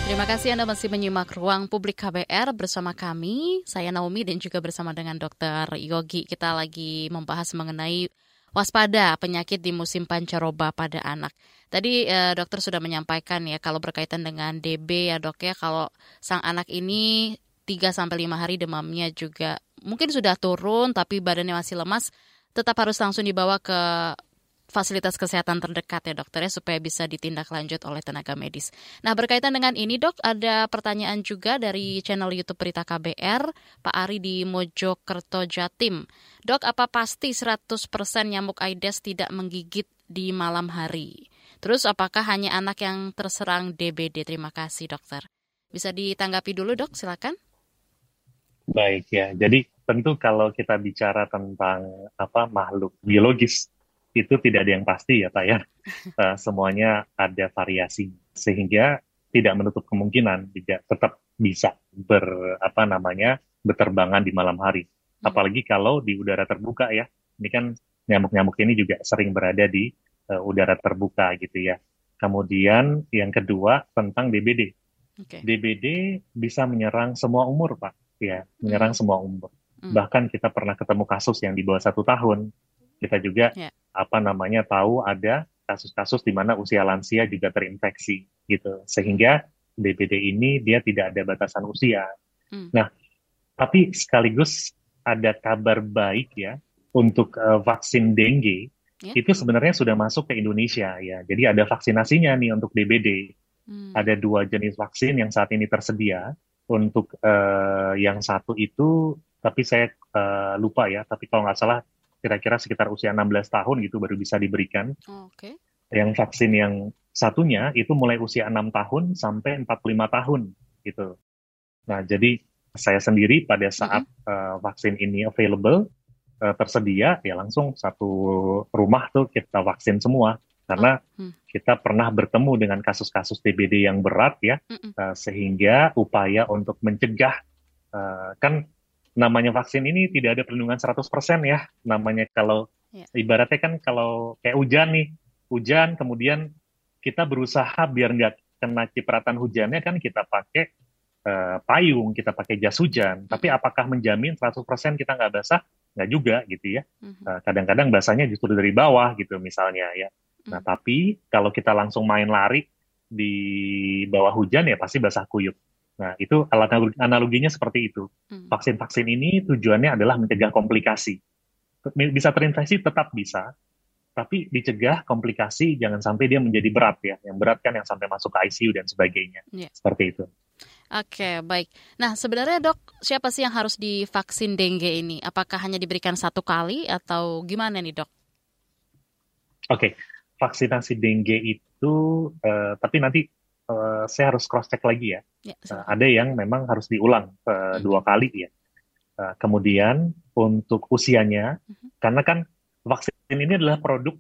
[SPEAKER 3] Terima kasih Anda masih menyimak Ruang Publik KBR bersama kami. Saya Naomi dan juga bersama dengan Dr. Yogi. Kita lagi membahas mengenai waspada penyakit di musim pancaroba pada anak. Tadi eh, dokter sudah menyampaikan ya kalau berkaitan dengan DB ya dok ya kalau sang anak ini 3 sampai 5 hari demamnya juga mungkin sudah turun tapi badannya masih lemas tetap harus langsung dibawa ke fasilitas kesehatan terdekat ya dokter ya supaya bisa ditindaklanjut oleh tenaga medis. Nah berkaitan dengan ini dok ada pertanyaan juga dari channel YouTube Berita KBR Pak Ari di Mojokerto Jatim. Dok apa pasti 100% nyamuk Aedes tidak menggigit di malam hari? Terus apakah hanya anak yang terserang DBD? Terima kasih dokter. Bisa ditanggapi dulu dok silakan.
[SPEAKER 4] Baik ya, jadi tentu kalau kita bicara tentang apa makhluk biologis itu tidak ada yang pasti ya Pak ya. Uh, [laughs] semuanya ada variasi sehingga tidak menutup kemungkinan juga tetap bisa ber apa namanya berterbangan di malam hari. Hmm. Apalagi kalau di udara terbuka ya. Ini kan nyamuk-nyamuk ini juga sering berada di uh, udara terbuka gitu ya. Kemudian yang kedua tentang DBD. Okay. DBD bisa menyerang semua umur Pak, ya menyerang hmm. semua umur. Hmm. Bahkan kita pernah ketemu kasus yang di bawah satu tahun. Kita juga yeah apa namanya tahu ada kasus-kasus di mana usia lansia juga terinfeksi gitu sehingga DBD ini dia tidak ada batasan usia. Hmm. Nah, tapi sekaligus ada kabar baik ya untuk uh, vaksin dengue yeah. itu sebenarnya sudah masuk ke Indonesia ya. Jadi ada vaksinasinya nih untuk DBD. Hmm. Ada dua jenis vaksin yang saat ini tersedia. Untuk uh, yang satu itu, tapi saya uh, lupa ya. Tapi kalau nggak salah kira-kira sekitar usia 16 tahun gitu baru bisa diberikan.
[SPEAKER 3] Oh, Oke. Okay.
[SPEAKER 4] Yang vaksin yang satunya itu mulai usia 6 tahun sampai 45 tahun gitu. Nah, jadi saya sendiri pada saat mm -hmm. uh, vaksin ini available uh, tersedia ya langsung satu rumah tuh kita vaksin semua karena oh, hmm. kita pernah bertemu dengan kasus-kasus TBD yang berat ya mm -mm. Uh, sehingga upaya untuk mencegah uh, kan namanya vaksin ini tidak ada perlindungan 100% ya. Namanya kalau yeah. ibaratnya kan kalau kayak hujan nih, hujan kemudian kita berusaha biar nggak kena cipratan hujannya kan kita pakai uh, payung, kita pakai jas hujan. Tapi apakah menjamin 100% kita nggak basah? Nggak juga gitu ya. Uh, kadang-kadang basahnya justru dari bawah gitu misalnya ya. Nah tapi kalau kita langsung main lari di bawah hujan ya pasti basah kuyup. Nah, itu alat analoginya seperti itu. Hmm. Vaksin-vaksin ini tujuannya adalah mencegah komplikasi. Bisa terinfeksi tetap bisa, tapi dicegah komplikasi jangan sampai dia menjadi berat ya. Yang berat kan yang sampai masuk ke ICU dan sebagainya. Yeah. Seperti itu.
[SPEAKER 3] Oke, baik. Nah, sebenarnya dok, siapa sih yang harus divaksin dengue ini? Apakah hanya diberikan satu kali atau gimana nih dok?
[SPEAKER 4] Oke, vaksinasi dengue itu, uh, tapi nanti uh, saya harus cross check lagi ya. ya uh, ada yang memang harus diulang uh, hmm. dua kali ya. Uh, kemudian untuk usianya, hmm. karena kan vaksin ini adalah produk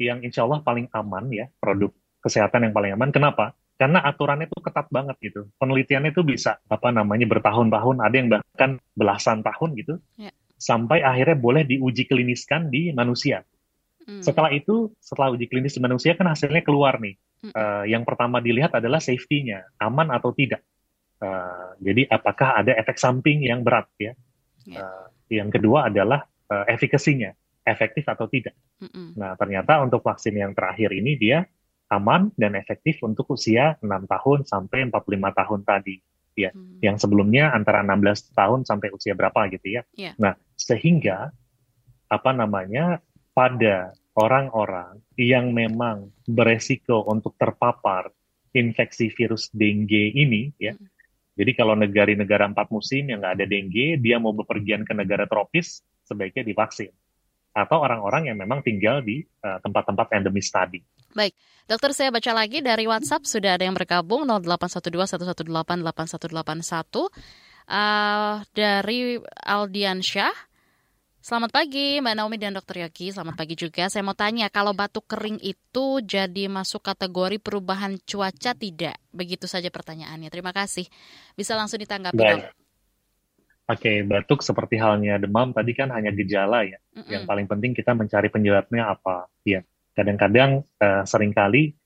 [SPEAKER 4] yang insya Allah paling aman ya, produk kesehatan yang paling aman. Kenapa? Karena aturannya itu ketat banget gitu. Penelitiannya itu bisa apa namanya bertahun-tahun, ada yang bahkan belasan tahun gitu, ya. sampai akhirnya boleh diuji kliniskan di manusia. Hmm. Setelah itu, setelah uji klinis di manusia kan hasilnya keluar nih. Hmm. Uh, yang pertama dilihat adalah safety-nya, aman atau tidak. Uh, jadi apakah ada efek samping yang berat ya. Yeah. Uh, yang kedua adalah uh, efikasinya, efektif atau tidak. Mm-mm. Nah ternyata untuk vaksin yang terakhir ini dia aman dan efektif untuk usia 6 tahun sampai 45 tahun tadi. Ya, mm. yang sebelumnya antara 16 tahun sampai usia berapa gitu ya. Yeah. Nah, sehingga apa namanya pada orang-orang yang memang beresiko untuk terpapar infeksi virus dengue ini ya. Hmm. Jadi kalau negara-negara empat musim yang nggak ada dengue, dia mau bepergian ke negara tropis, sebaiknya divaksin. Atau orang-orang yang memang tinggal di uh, tempat-tempat uh, endemis tadi.
[SPEAKER 3] Baik, dokter saya baca lagi dari WhatsApp sudah ada yang bergabung 0812 uh, dari Aldian Syah. Selamat pagi Mbak Naomi dan Dr. Yogi. Selamat pagi juga. Saya mau tanya, kalau batuk kering itu jadi masuk kategori perubahan cuaca tidak? Begitu saja pertanyaannya. Terima kasih. Bisa langsung ditanggapi
[SPEAKER 4] Baik. Oke, batuk seperti halnya demam tadi kan hanya gejala ya. Mm -mm. Yang paling penting kita mencari penyebabnya apa. Ya, kadang-kadang uh, sering kali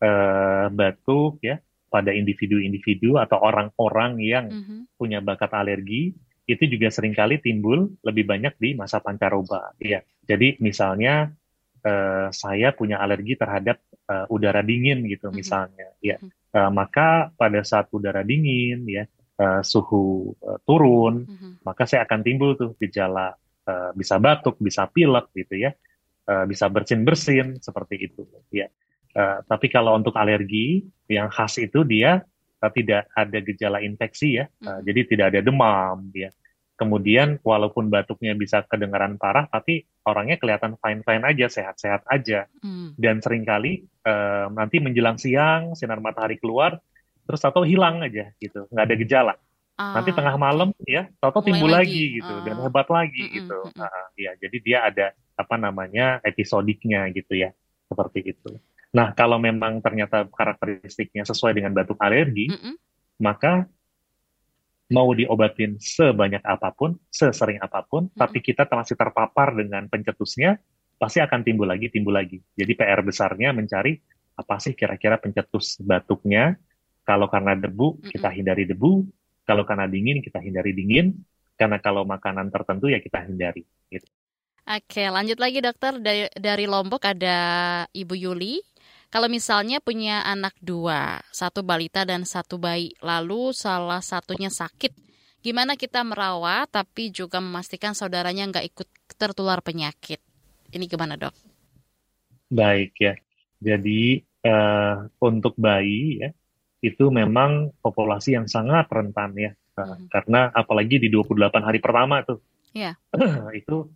[SPEAKER 4] uh, batuk ya pada individu-individu atau orang-orang yang mm -hmm. punya bakat alergi itu juga sering kali timbul lebih banyak di masa pancaroba. Iya. Jadi misalnya uh, saya punya alergi terhadap uh, udara dingin gitu misalnya, ya. Uh, maka pada saat udara dingin ya uh, suhu uh, turun, maka saya akan timbul tuh gejala uh, bisa batuk, bisa pilek gitu ya, uh, bisa bersin-bersin seperti itu. Ya. Uh, tapi kalau untuk alergi yang khas itu dia tidak ada gejala infeksi ya, uh, jadi tidak ada demam ya. Kemudian walaupun batuknya bisa kedengaran parah, tapi orangnya kelihatan fine-fine aja, sehat-sehat aja. Hmm. Dan sering kali uh, nanti menjelang siang sinar matahari keluar, terus atau hilang aja gitu, nggak ada gejala. Uh, nanti tengah malam ya, atau timbul lagi, lagi gitu uh, dan hebat lagi uh, gitu. Uh, uh, nah, ya jadi dia ada apa namanya episodiknya gitu ya, seperti itu. Nah, kalau memang ternyata karakteristiknya sesuai dengan batuk alergi, mm -mm. maka mau diobatin sebanyak apa pun, sesering apa pun, mm -mm. tapi kita masih terpapar dengan pencetusnya, pasti akan timbul lagi, timbul lagi. Jadi PR besarnya mencari apa sih kira-kira pencetus batuknya. Kalau karena debu, kita hindari debu. Kalau karena dingin, kita hindari dingin. Karena kalau makanan tertentu, ya kita hindari. Gitu.
[SPEAKER 3] Oke, lanjut lagi dokter. Dari, dari Lombok ada Ibu Yuli. Kalau misalnya punya anak dua, satu balita dan satu bayi, lalu salah satunya sakit, gimana kita merawat tapi juga memastikan saudaranya nggak ikut tertular penyakit? Ini gimana dok?
[SPEAKER 4] Baik ya, jadi uh, untuk bayi ya itu memang populasi yang sangat rentan ya, uh, hmm. karena apalagi di 28 hari pertama tuh, yeah. [clears throat] itu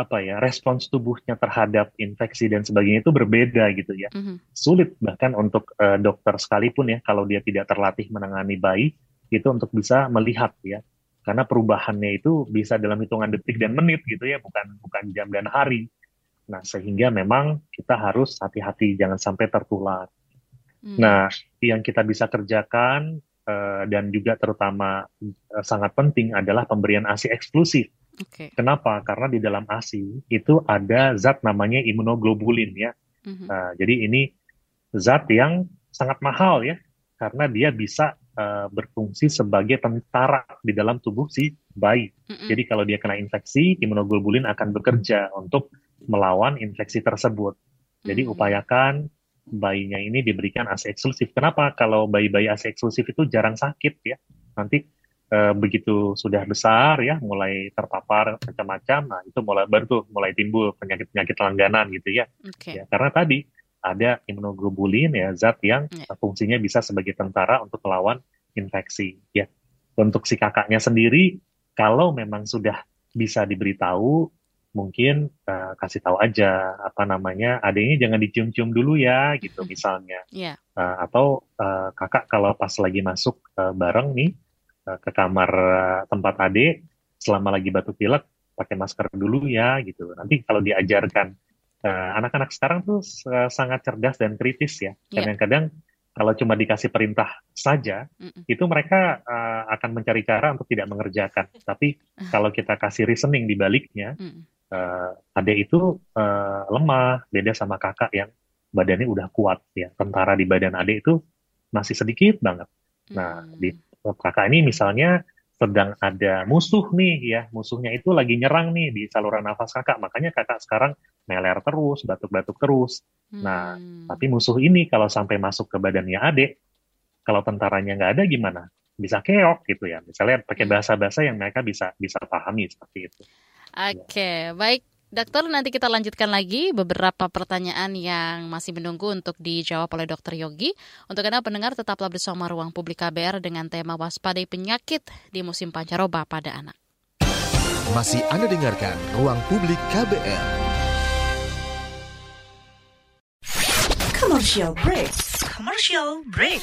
[SPEAKER 4] apa ya respons tubuhnya terhadap infeksi dan sebagainya itu berbeda gitu ya. Mm-hmm. Sulit bahkan untuk uh, dokter sekalipun ya kalau dia tidak terlatih menangani bayi itu untuk bisa melihat ya. Karena perubahannya itu bisa dalam hitungan detik dan menit gitu ya, bukan bukan jam dan hari. Nah, sehingga memang kita harus hati-hati jangan sampai tertular. Mm. Nah, yang kita bisa kerjakan uh, dan juga terutama uh, sangat penting adalah pemberian ASI eksklusif Okay. Kenapa? Karena di dalam ASI itu ada zat namanya imunoglobulin ya. Mm-hmm. Nah, jadi ini zat yang sangat mahal ya, karena dia bisa uh, berfungsi sebagai tentara di dalam tubuh si bayi. Mm-hmm. Jadi kalau dia kena infeksi, imunoglobulin akan bekerja untuk melawan infeksi tersebut. Jadi mm-hmm. upayakan bayinya ini diberikan ASI eksklusif. Kenapa? Kalau bayi-bayi ASI eksklusif itu jarang sakit ya. Nanti e, begitu sudah besar ya mulai terpapar macam-macam nah itu mulai baru tuh mulai timbul penyakit-penyakit langganan gitu ya. Okay. ya karena tadi ada imunoglobulin ya zat yang yeah. fungsinya bisa sebagai tentara untuk melawan infeksi ya untuk si kakaknya sendiri kalau memang sudah bisa diberitahu mungkin uh, kasih tahu aja apa namanya adanya jangan dicium-cium dulu ya gitu misalnya yeah. Iya. uh, atau uh, kakak kalau pas lagi masuk uh, bareng nih Eh, ke kamar eh, tempat adik selama lagi batuk pilek pakai masker dulu ya gitu. Nanti kalau diajarkan uh, anak-anak sekarang tuh uh, sangat cerdas dan kritis ya. Yeah. Kadang-kadang kalau cuma dikasih perintah saja, mm -mm. itu mereka uh, akan mencari cara untuk tidak mengerjakan. Tapi kalau kita kasih reasoning di baliknya, mm. uh, adik itu uh, lemah, beda sama kakak yang badannya udah kuat ya. Tentara di badan adik itu masih sedikit banget. Nah, mm. di kakak ini misalnya sedang ada musuh nih ya, musuhnya itu lagi nyerang nih di saluran nafas kakak, makanya kakak sekarang meler terus, batuk-batuk terus. Nah, hmm. Nah, tapi musuh ini kalau sampai masuk ke badannya adik, kalau tentaranya nggak ada gimana? Bisa keok gitu ya, misalnya pakai hmm. bahasa-bahasa yang mereka bisa bisa pahami seperti itu.
[SPEAKER 3] Oke, okay, baik Dokter, nanti kita lanjutkan lagi beberapa pertanyaan yang masih menunggu untuk dijawab oleh Dokter Yogi. Untuk Anda pendengar, tetaplah bersama Ruang Publik KBR dengan tema waspadai penyakit di musim pancaroba pada anak.
[SPEAKER 2] Masih Anda dengarkan Ruang Publik KBR.
[SPEAKER 5] Commercial break. Commercial break.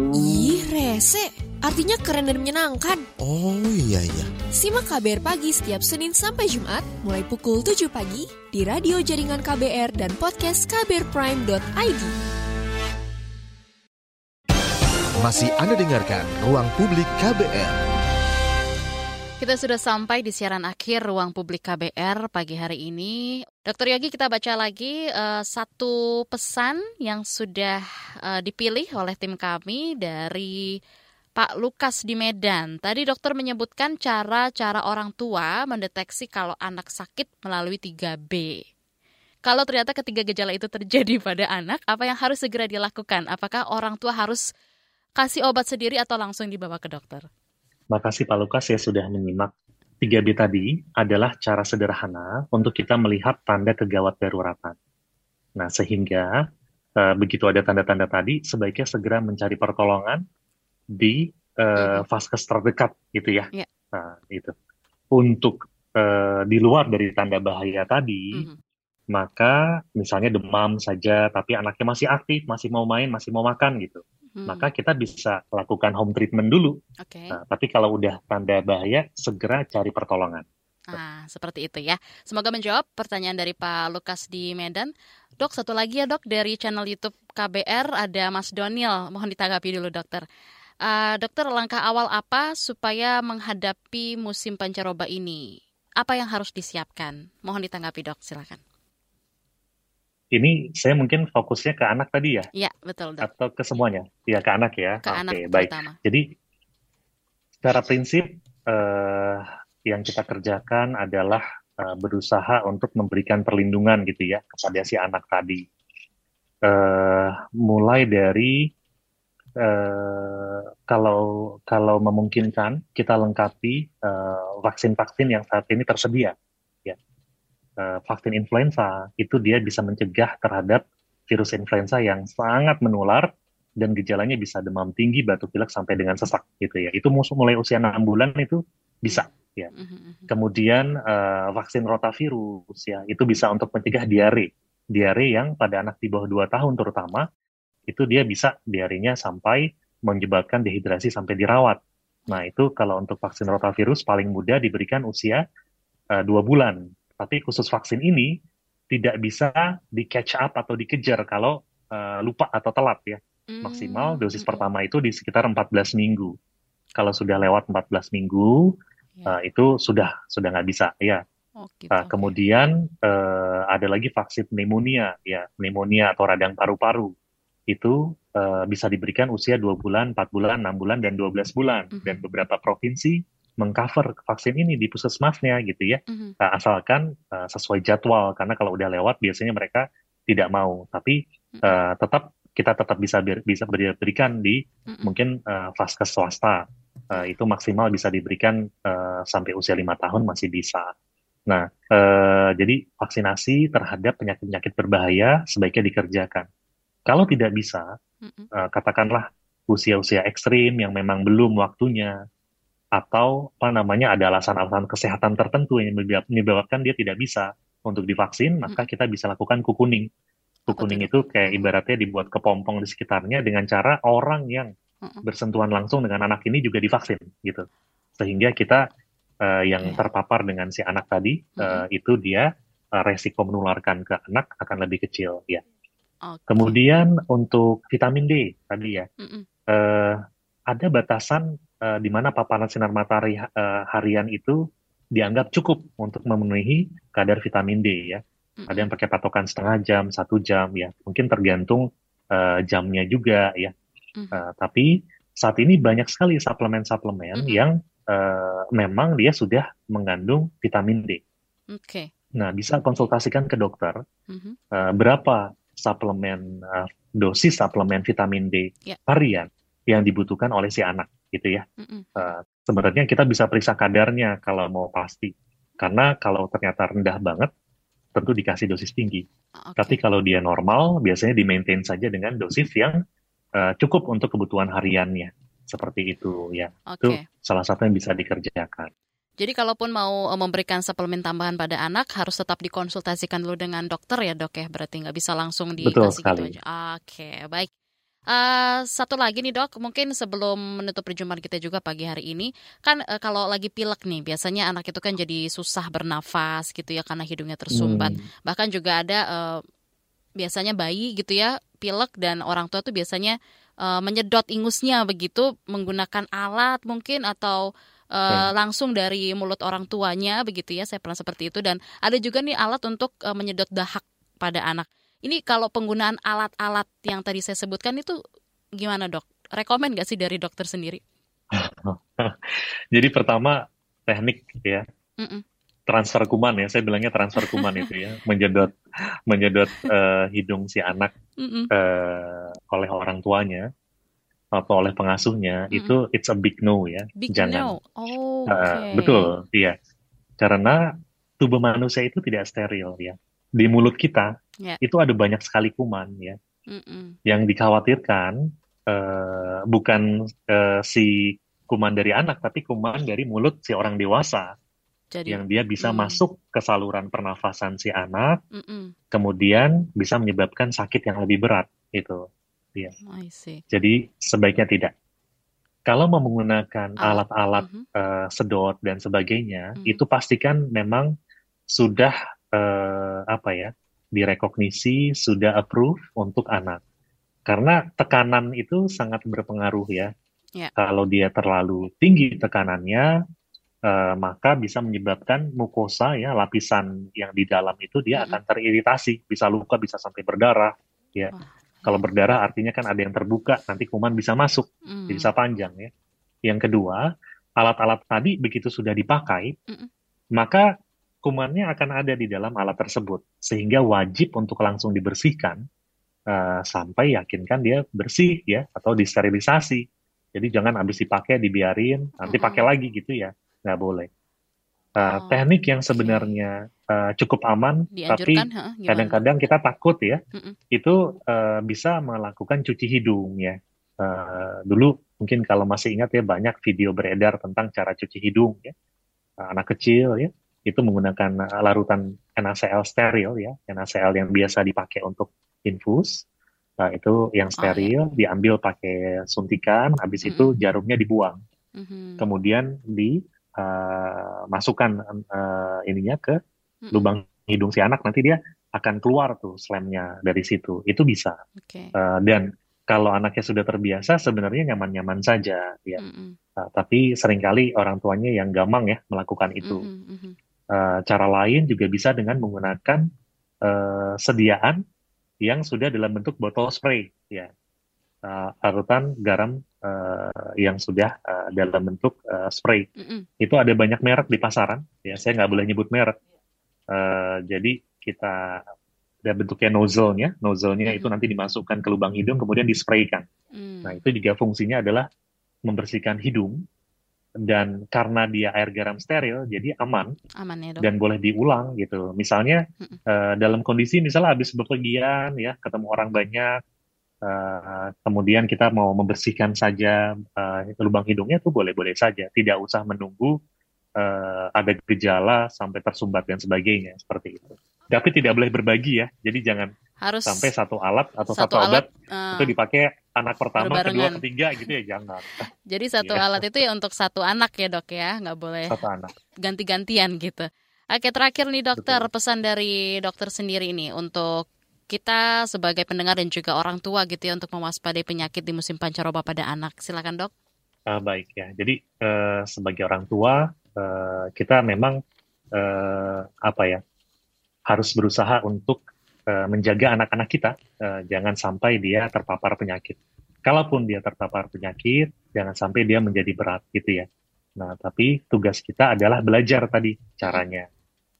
[SPEAKER 5] Rese.
[SPEAKER 6] artinya keren dan menyenangkan.
[SPEAKER 7] Oh iya iya.
[SPEAKER 6] Simak KBR Pagi setiap Senin sampai Jumat mulai pukul 7 pagi di radio jaringan KBR dan podcast kbrprime.id.
[SPEAKER 2] Masih Anda dengarkan Ruang Publik KBR.
[SPEAKER 3] Kita sudah sampai di siaran akhir Ruang Publik KBR pagi hari ini. Dokter Yogi, kita baca lagi uh, satu pesan yang sudah uh, dipilih oleh tim kami dari Pak Lukas di Medan. Tadi dokter menyebutkan cara-cara orang tua mendeteksi kalau anak sakit melalui 3B. Kalau ternyata ketiga gejala itu terjadi pada anak, apa yang harus segera dilakukan? Apakah orang tua harus kasih obat sendiri atau langsung dibawa ke dokter?
[SPEAKER 4] Makasih Pak Lukas ya sudah menyimak. 3B tadi adalah cara sederhana untuk kita melihat tanda kegawat daruratan. Nah, sehingga uh, begitu ada tanda-tanda tadi, sebaiknya segera mencari pertolongan di uh, vaskes terdekat gitu ya. Yeah. Nah, itu. Untuk uh, di luar dari tanda bahaya tadi, mm -hmm. maka misalnya demam saja tapi anaknya masih aktif, masih mau main, masih mau makan gitu. Hmm. Maka kita bisa lakukan home treatment dulu. Okay. Nah, tapi kalau udah tanda bahaya, segera cari pertolongan.
[SPEAKER 3] Ah, seperti itu ya. Semoga menjawab pertanyaan dari Pak Lukas di Medan. Dok, satu lagi ya dok, dari channel YouTube KBR ada Mas Doniel. Mohon ditanggapi dulu dokter. Uh, dokter, langkah awal apa supaya menghadapi musim pancaroba ini? Apa yang harus disiapkan? Mohon ditanggapi dok, silakan.
[SPEAKER 4] Ini saya mungkin fokusnya ke anak tadi ya?
[SPEAKER 3] Iya, betul dok.
[SPEAKER 4] Atau ke semuanya? Ya, ke anak ya?
[SPEAKER 3] Ke Oke, anak
[SPEAKER 4] baik. Jadi, secara prinsip, uh, yang kita kerjakan adalah uh, berusaha untuk memberikan perlindungan gitu ya kepada si anak tadi. Uh, mulai dari uh, kalau kalau memungkinkan kita lengkapi vaksin-vaksin uh, yang saat ini tersedia. Uh, vaksin influenza itu dia bisa mencegah terhadap virus influenza yang sangat menular dan gejalanya bisa demam tinggi, batuk pilek sampai dengan sesak gitu ya. Itu musuh mulai usia 6 bulan itu bisa ya. Mm-hmm. Kemudian uh, vaksin rotavirus ya, itu bisa untuk mencegah diare. Diare yang pada anak di bawah 2 tahun terutama itu dia bisa diarenya sampai menyebabkan dehidrasi sampai dirawat. Nah, itu kalau untuk vaksin rotavirus paling mudah diberikan usia uh, dua bulan. Tapi khusus vaksin ini tidak bisa di catch up atau dikejar kalau uh, lupa atau telat ya. Hmm. Maksimal dosis pertama itu di sekitar 14 minggu. Kalau sudah lewat 14 minggu, yeah. uh, itu sudah sudah nggak bisa ya. Oh, gitu, uh, kemudian uh, ada lagi vaksin pneumonia ya, pneumonia atau radang paru-paru itu uh, bisa diberikan usia 2 bulan, 4 bulan, 6 bulan, dan 12 bulan. Mm -hmm. Dan beberapa provinsi mengcover vaksin ini di puskesmasnya gitu ya. Mm -hmm. nah, asalkan uh, sesuai jadwal, karena kalau udah lewat biasanya mereka tidak mau. Tapi uh, tetap kita tetap bisa bisa berikan di mm -hmm. mungkin uh, vaskes swasta. Uh, itu maksimal bisa diberikan uh, sampai usia lima tahun masih bisa. Nah, uh, jadi vaksinasi terhadap penyakit-penyakit berbahaya sebaiknya dikerjakan. Kalau tidak bisa, uh, katakanlah usia-usia ekstrim yang memang belum waktunya, atau apa namanya ada alasan-alasan kesehatan tertentu yang menyebabkan dia tidak bisa untuk divaksin, maka kita bisa lakukan kukuning. Kukuning itu kayak ibaratnya dibuat kepompong di sekitarnya dengan cara orang yang bersentuhan langsung dengan anak ini juga divaksin gitu, sehingga kita uh, yang terpapar dengan si anak tadi uh, itu dia uh, resiko menularkan ke anak akan lebih kecil ya. Okay. Kemudian untuk vitamin D tadi ya. Uh, ada batasan uh, di mana paparan sinar matahari uh, harian itu dianggap cukup untuk memenuhi kadar vitamin D ya. Ada yang pakai patokan setengah jam, satu jam ya. Mungkin tergantung uh, jamnya juga ya. Uh, tapi saat ini banyak sekali suplemen-suplemen mm -hmm. yang uh, memang dia sudah mengandung vitamin D. Oke. Okay. Nah, bisa konsultasikan ke dokter mm -hmm. uh, berapa suplemen uh, dosis suplemen vitamin D yeah. harian yang dibutuhkan oleh si anak gitu ya. Mm -mm. Uh, sebenarnya kita bisa periksa kadarnya kalau mau pasti. Karena kalau ternyata rendah banget, tentu dikasih dosis tinggi. Okay. Tapi kalau dia normal, biasanya di maintain saja dengan dosis yang uh, cukup untuk kebutuhan hariannya. Seperti itu ya. Okay. Itu salah satu yang bisa dikerjakan.
[SPEAKER 3] Jadi kalaupun mau eh, memberikan suplemen tambahan pada anak harus tetap dikonsultasikan dulu dengan dokter ya dok ya berarti nggak bisa langsung dikasih gitu aja. Oke baik. Uh, satu lagi nih dok, mungkin sebelum menutup perjumpaan kita juga pagi hari ini, kan uh, kalau lagi pilek nih, biasanya anak itu kan jadi susah bernafas gitu ya karena hidungnya tersumbat. Hmm. Bahkan juga ada uh, biasanya bayi gitu ya pilek dan orang tua tuh biasanya uh, menyedot ingusnya begitu menggunakan alat mungkin atau uh, langsung dari mulut orang tuanya begitu ya. Saya pernah seperti itu dan ada juga nih alat untuk uh, menyedot dahak pada anak. Ini kalau penggunaan alat-alat yang tadi saya sebutkan itu gimana dok? Rekomen gak sih dari dokter sendiri? [laughs]
[SPEAKER 4] Jadi pertama teknik ya. Mm -mm. Transfer kuman ya, saya bilangnya transfer kuman itu ya, [laughs] menjedot menjedot uh, hidung si anak mm -mm. Uh, oleh orang tuanya atau oleh pengasuhnya mm -mm. itu it's a big no ya,
[SPEAKER 3] big jangan. No. Oh, okay. uh,
[SPEAKER 4] betul, iya. Karena tubuh manusia itu tidak steril ya di mulut kita yeah. itu ada banyak sekali kuman ya. Mm-mm. Yang dikhawatirkan uh, bukan uh, si kuman dari anak, tapi kuman dari mulut si orang dewasa. Jadi, yang dia bisa mm. masuk ke saluran pernafasan si anak, Mm-mm. kemudian bisa menyebabkan sakit yang lebih berat itu. Ya. Jadi sebaiknya tidak. Kalau mau menggunakan alat-alat mm-hmm. uh, sedot dan sebagainya, mm. itu pastikan memang sudah uh, apa ya direkognisi sudah approve untuk anak karena tekanan itu sangat berpengaruh ya yeah. kalau dia terlalu tinggi tekanannya uh, maka bisa menyebabkan mukosa ya lapisan yang di dalam itu dia mm -hmm. akan teriritasi bisa luka bisa sampai berdarah ya oh. kalau berdarah artinya kan ada yang terbuka nanti kuman bisa masuk mm. bisa panjang ya yang kedua alat-alat tadi begitu sudah dipakai mm -mm. maka kumannya akan ada di dalam alat tersebut, sehingga wajib untuk langsung dibersihkan uh, sampai yakinkan dia bersih ya atau disterilisasi. Jadi jangan habis dipakai dibiarin, nanti pakai lagi gitu ya, nggak boleh. Uh, oh, teknik yang sebenarnya uh, cukup aman, tapi kadang-kadang kita takut ya, Mm-mm. itu uh, bisa melakukan cuci hidung ya. Uh, dulu mungkin kalau masih ingat ya banyak video beredar tentang cara cuci hidung ya, uh, anak kecil ya, itu menggunakan uh, larutan NaCl steril ya, NaCl yang biasa dipakai untuk infus. Nah, itu yang steril, oh, iya. diambil pakai suntikan, habis mm -hmm. itu jarumnya dibuang. Mm -hmm. Kemudian dimasukkan uh, uh, ininya ke mm -hmm. lubang hidung si anak, nanti dia akan keluar tuh slamnya dari situ. Itu bisa. Okay. Uh, dan kalau anaknya sudah terbiasa, sebenarnya nyaman-nyaman saja, ya. Mm -hmm. uh, tapi sering kali orang tuanya yang gamang ya melakukan itu. Mm -hmm. Uh, cara lain juga bisa dengan menggunakan uh, sediaan yang sudah dalam bentuk botol spray, ya, uh, larutan garam uh, yang sudah uh, dalam bentuk uh, spray. Mm -mm. Itu ada banyak merek di pasaran, ya. Saya nggak boleh nyebut merek. Uh, jadi kita ada bentuknya nozzle-nya, nozzle-nya mm -hmm. itu nanti dimasukkan ke lubang hidung kemudian dispraykan. Mm. Nah itu juga fungsinya adalah membersihkan hidung dan karena dia air garam steril jadi aman, aman ya, dok. dan boleh diulang gitu. Misalnya uh, dalam kondisi misalnya habis bepergian ya ketemu orang banyak uh, kemudian kita mau membersihkan saja uh, lubang hidungnya tuh boleh-boleh saja. Tidak usah menunggu uh, ada gejala sampai tersumbat dan sebagainya seperti itu. Tapi tidak boleh berbagi ya. Jadi jangan harus sampai satu alat atau satu, satu obat uh, itu dipakai anak pertama, kedua, ketiga gitu ya jangan.
[SPEAKER 3] Jadi satu yeah. alat itu ya untuk satu anak ya dok ya, nggak boleh
[SPEAKER 4] satu anak.
[SPEAKER 3] ganti-gantian gitu. Oke terakhir nih dokter Betul. pesan dari dokter sendiri ini untuk kita sebagai pendengar dan juga orang tua gitu ya untuk mewaspadai penyakit di musim pancaroba pada anak. Silakan dok.
[SPEAKER 4] Uh, baik ya, jadi uh, sebagai orang tua uh, kita memang uh, apa ya harus berusaha untuk uh, menjaga anak-anak kita uh, jangan sampai dia terpapar penyakit. Kalaupun dia terpapar penyakit, jangan sampai dia menjadi berat gitu ya. Nah, tapi tugas kita adalah belajar tadi caranya.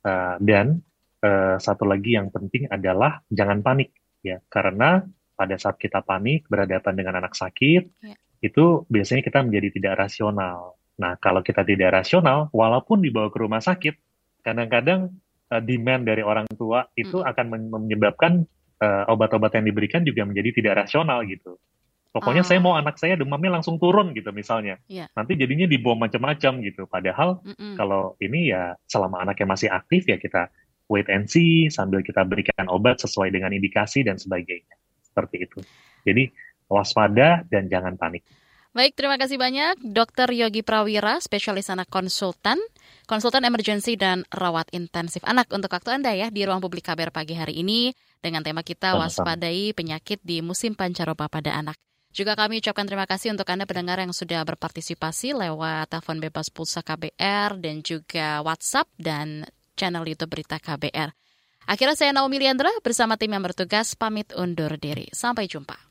[SPEAKER 4] Uh, dan uh, satu lagi yang penting adalah jangan panik ya, karena pada saat kita panik berhadapan dengan anak sakit, yeah. itu biasanya kita menjadi tidak rasional. Nah, kalau kita tidak rasional, walaupun dibawa ke rumah sakit, kadang-kadang uh, demand dari orang tua itu hmm. akan menyebabkan uh, obat-obat yang diberikan juga menjadi tidak rasional gitu. Pokoknya oh. saya mau anak saya demamnya langsung turun gitu misalnya. Yeah. Nanti jadinya dibawa macam-macam gitu. Padahal mm -mm. kalau ini ya selama anaknya masih aktif ya kita wait and see sambil kita berikan obat sesuai dengan indikasi dan sebagainya. Seperti itu. Jadi waspada dan jangan panik.
[SPEAKER 3] Baik, terima kasih banyak Dr. Yogi Prawira, spesialis anak konsultan, konsultan emergensi dan rawat intensif anak untuk waktu Anda ya di ruang publik KBR pagi hari ini dengan tema kita waspadai penyakit di musim pancaroba pada anak. Juga kami ucapkan terima kasih untuk Anda pendengar yang sudah berpartisipasi lewat telepon bebas pulsa KBR dan juga WhatsApp dan channel YouTube Berita KBR. Akhirnya saya Naomi Liandra bersama tim yang bertugas pamit undur diri. Sampai jumpa.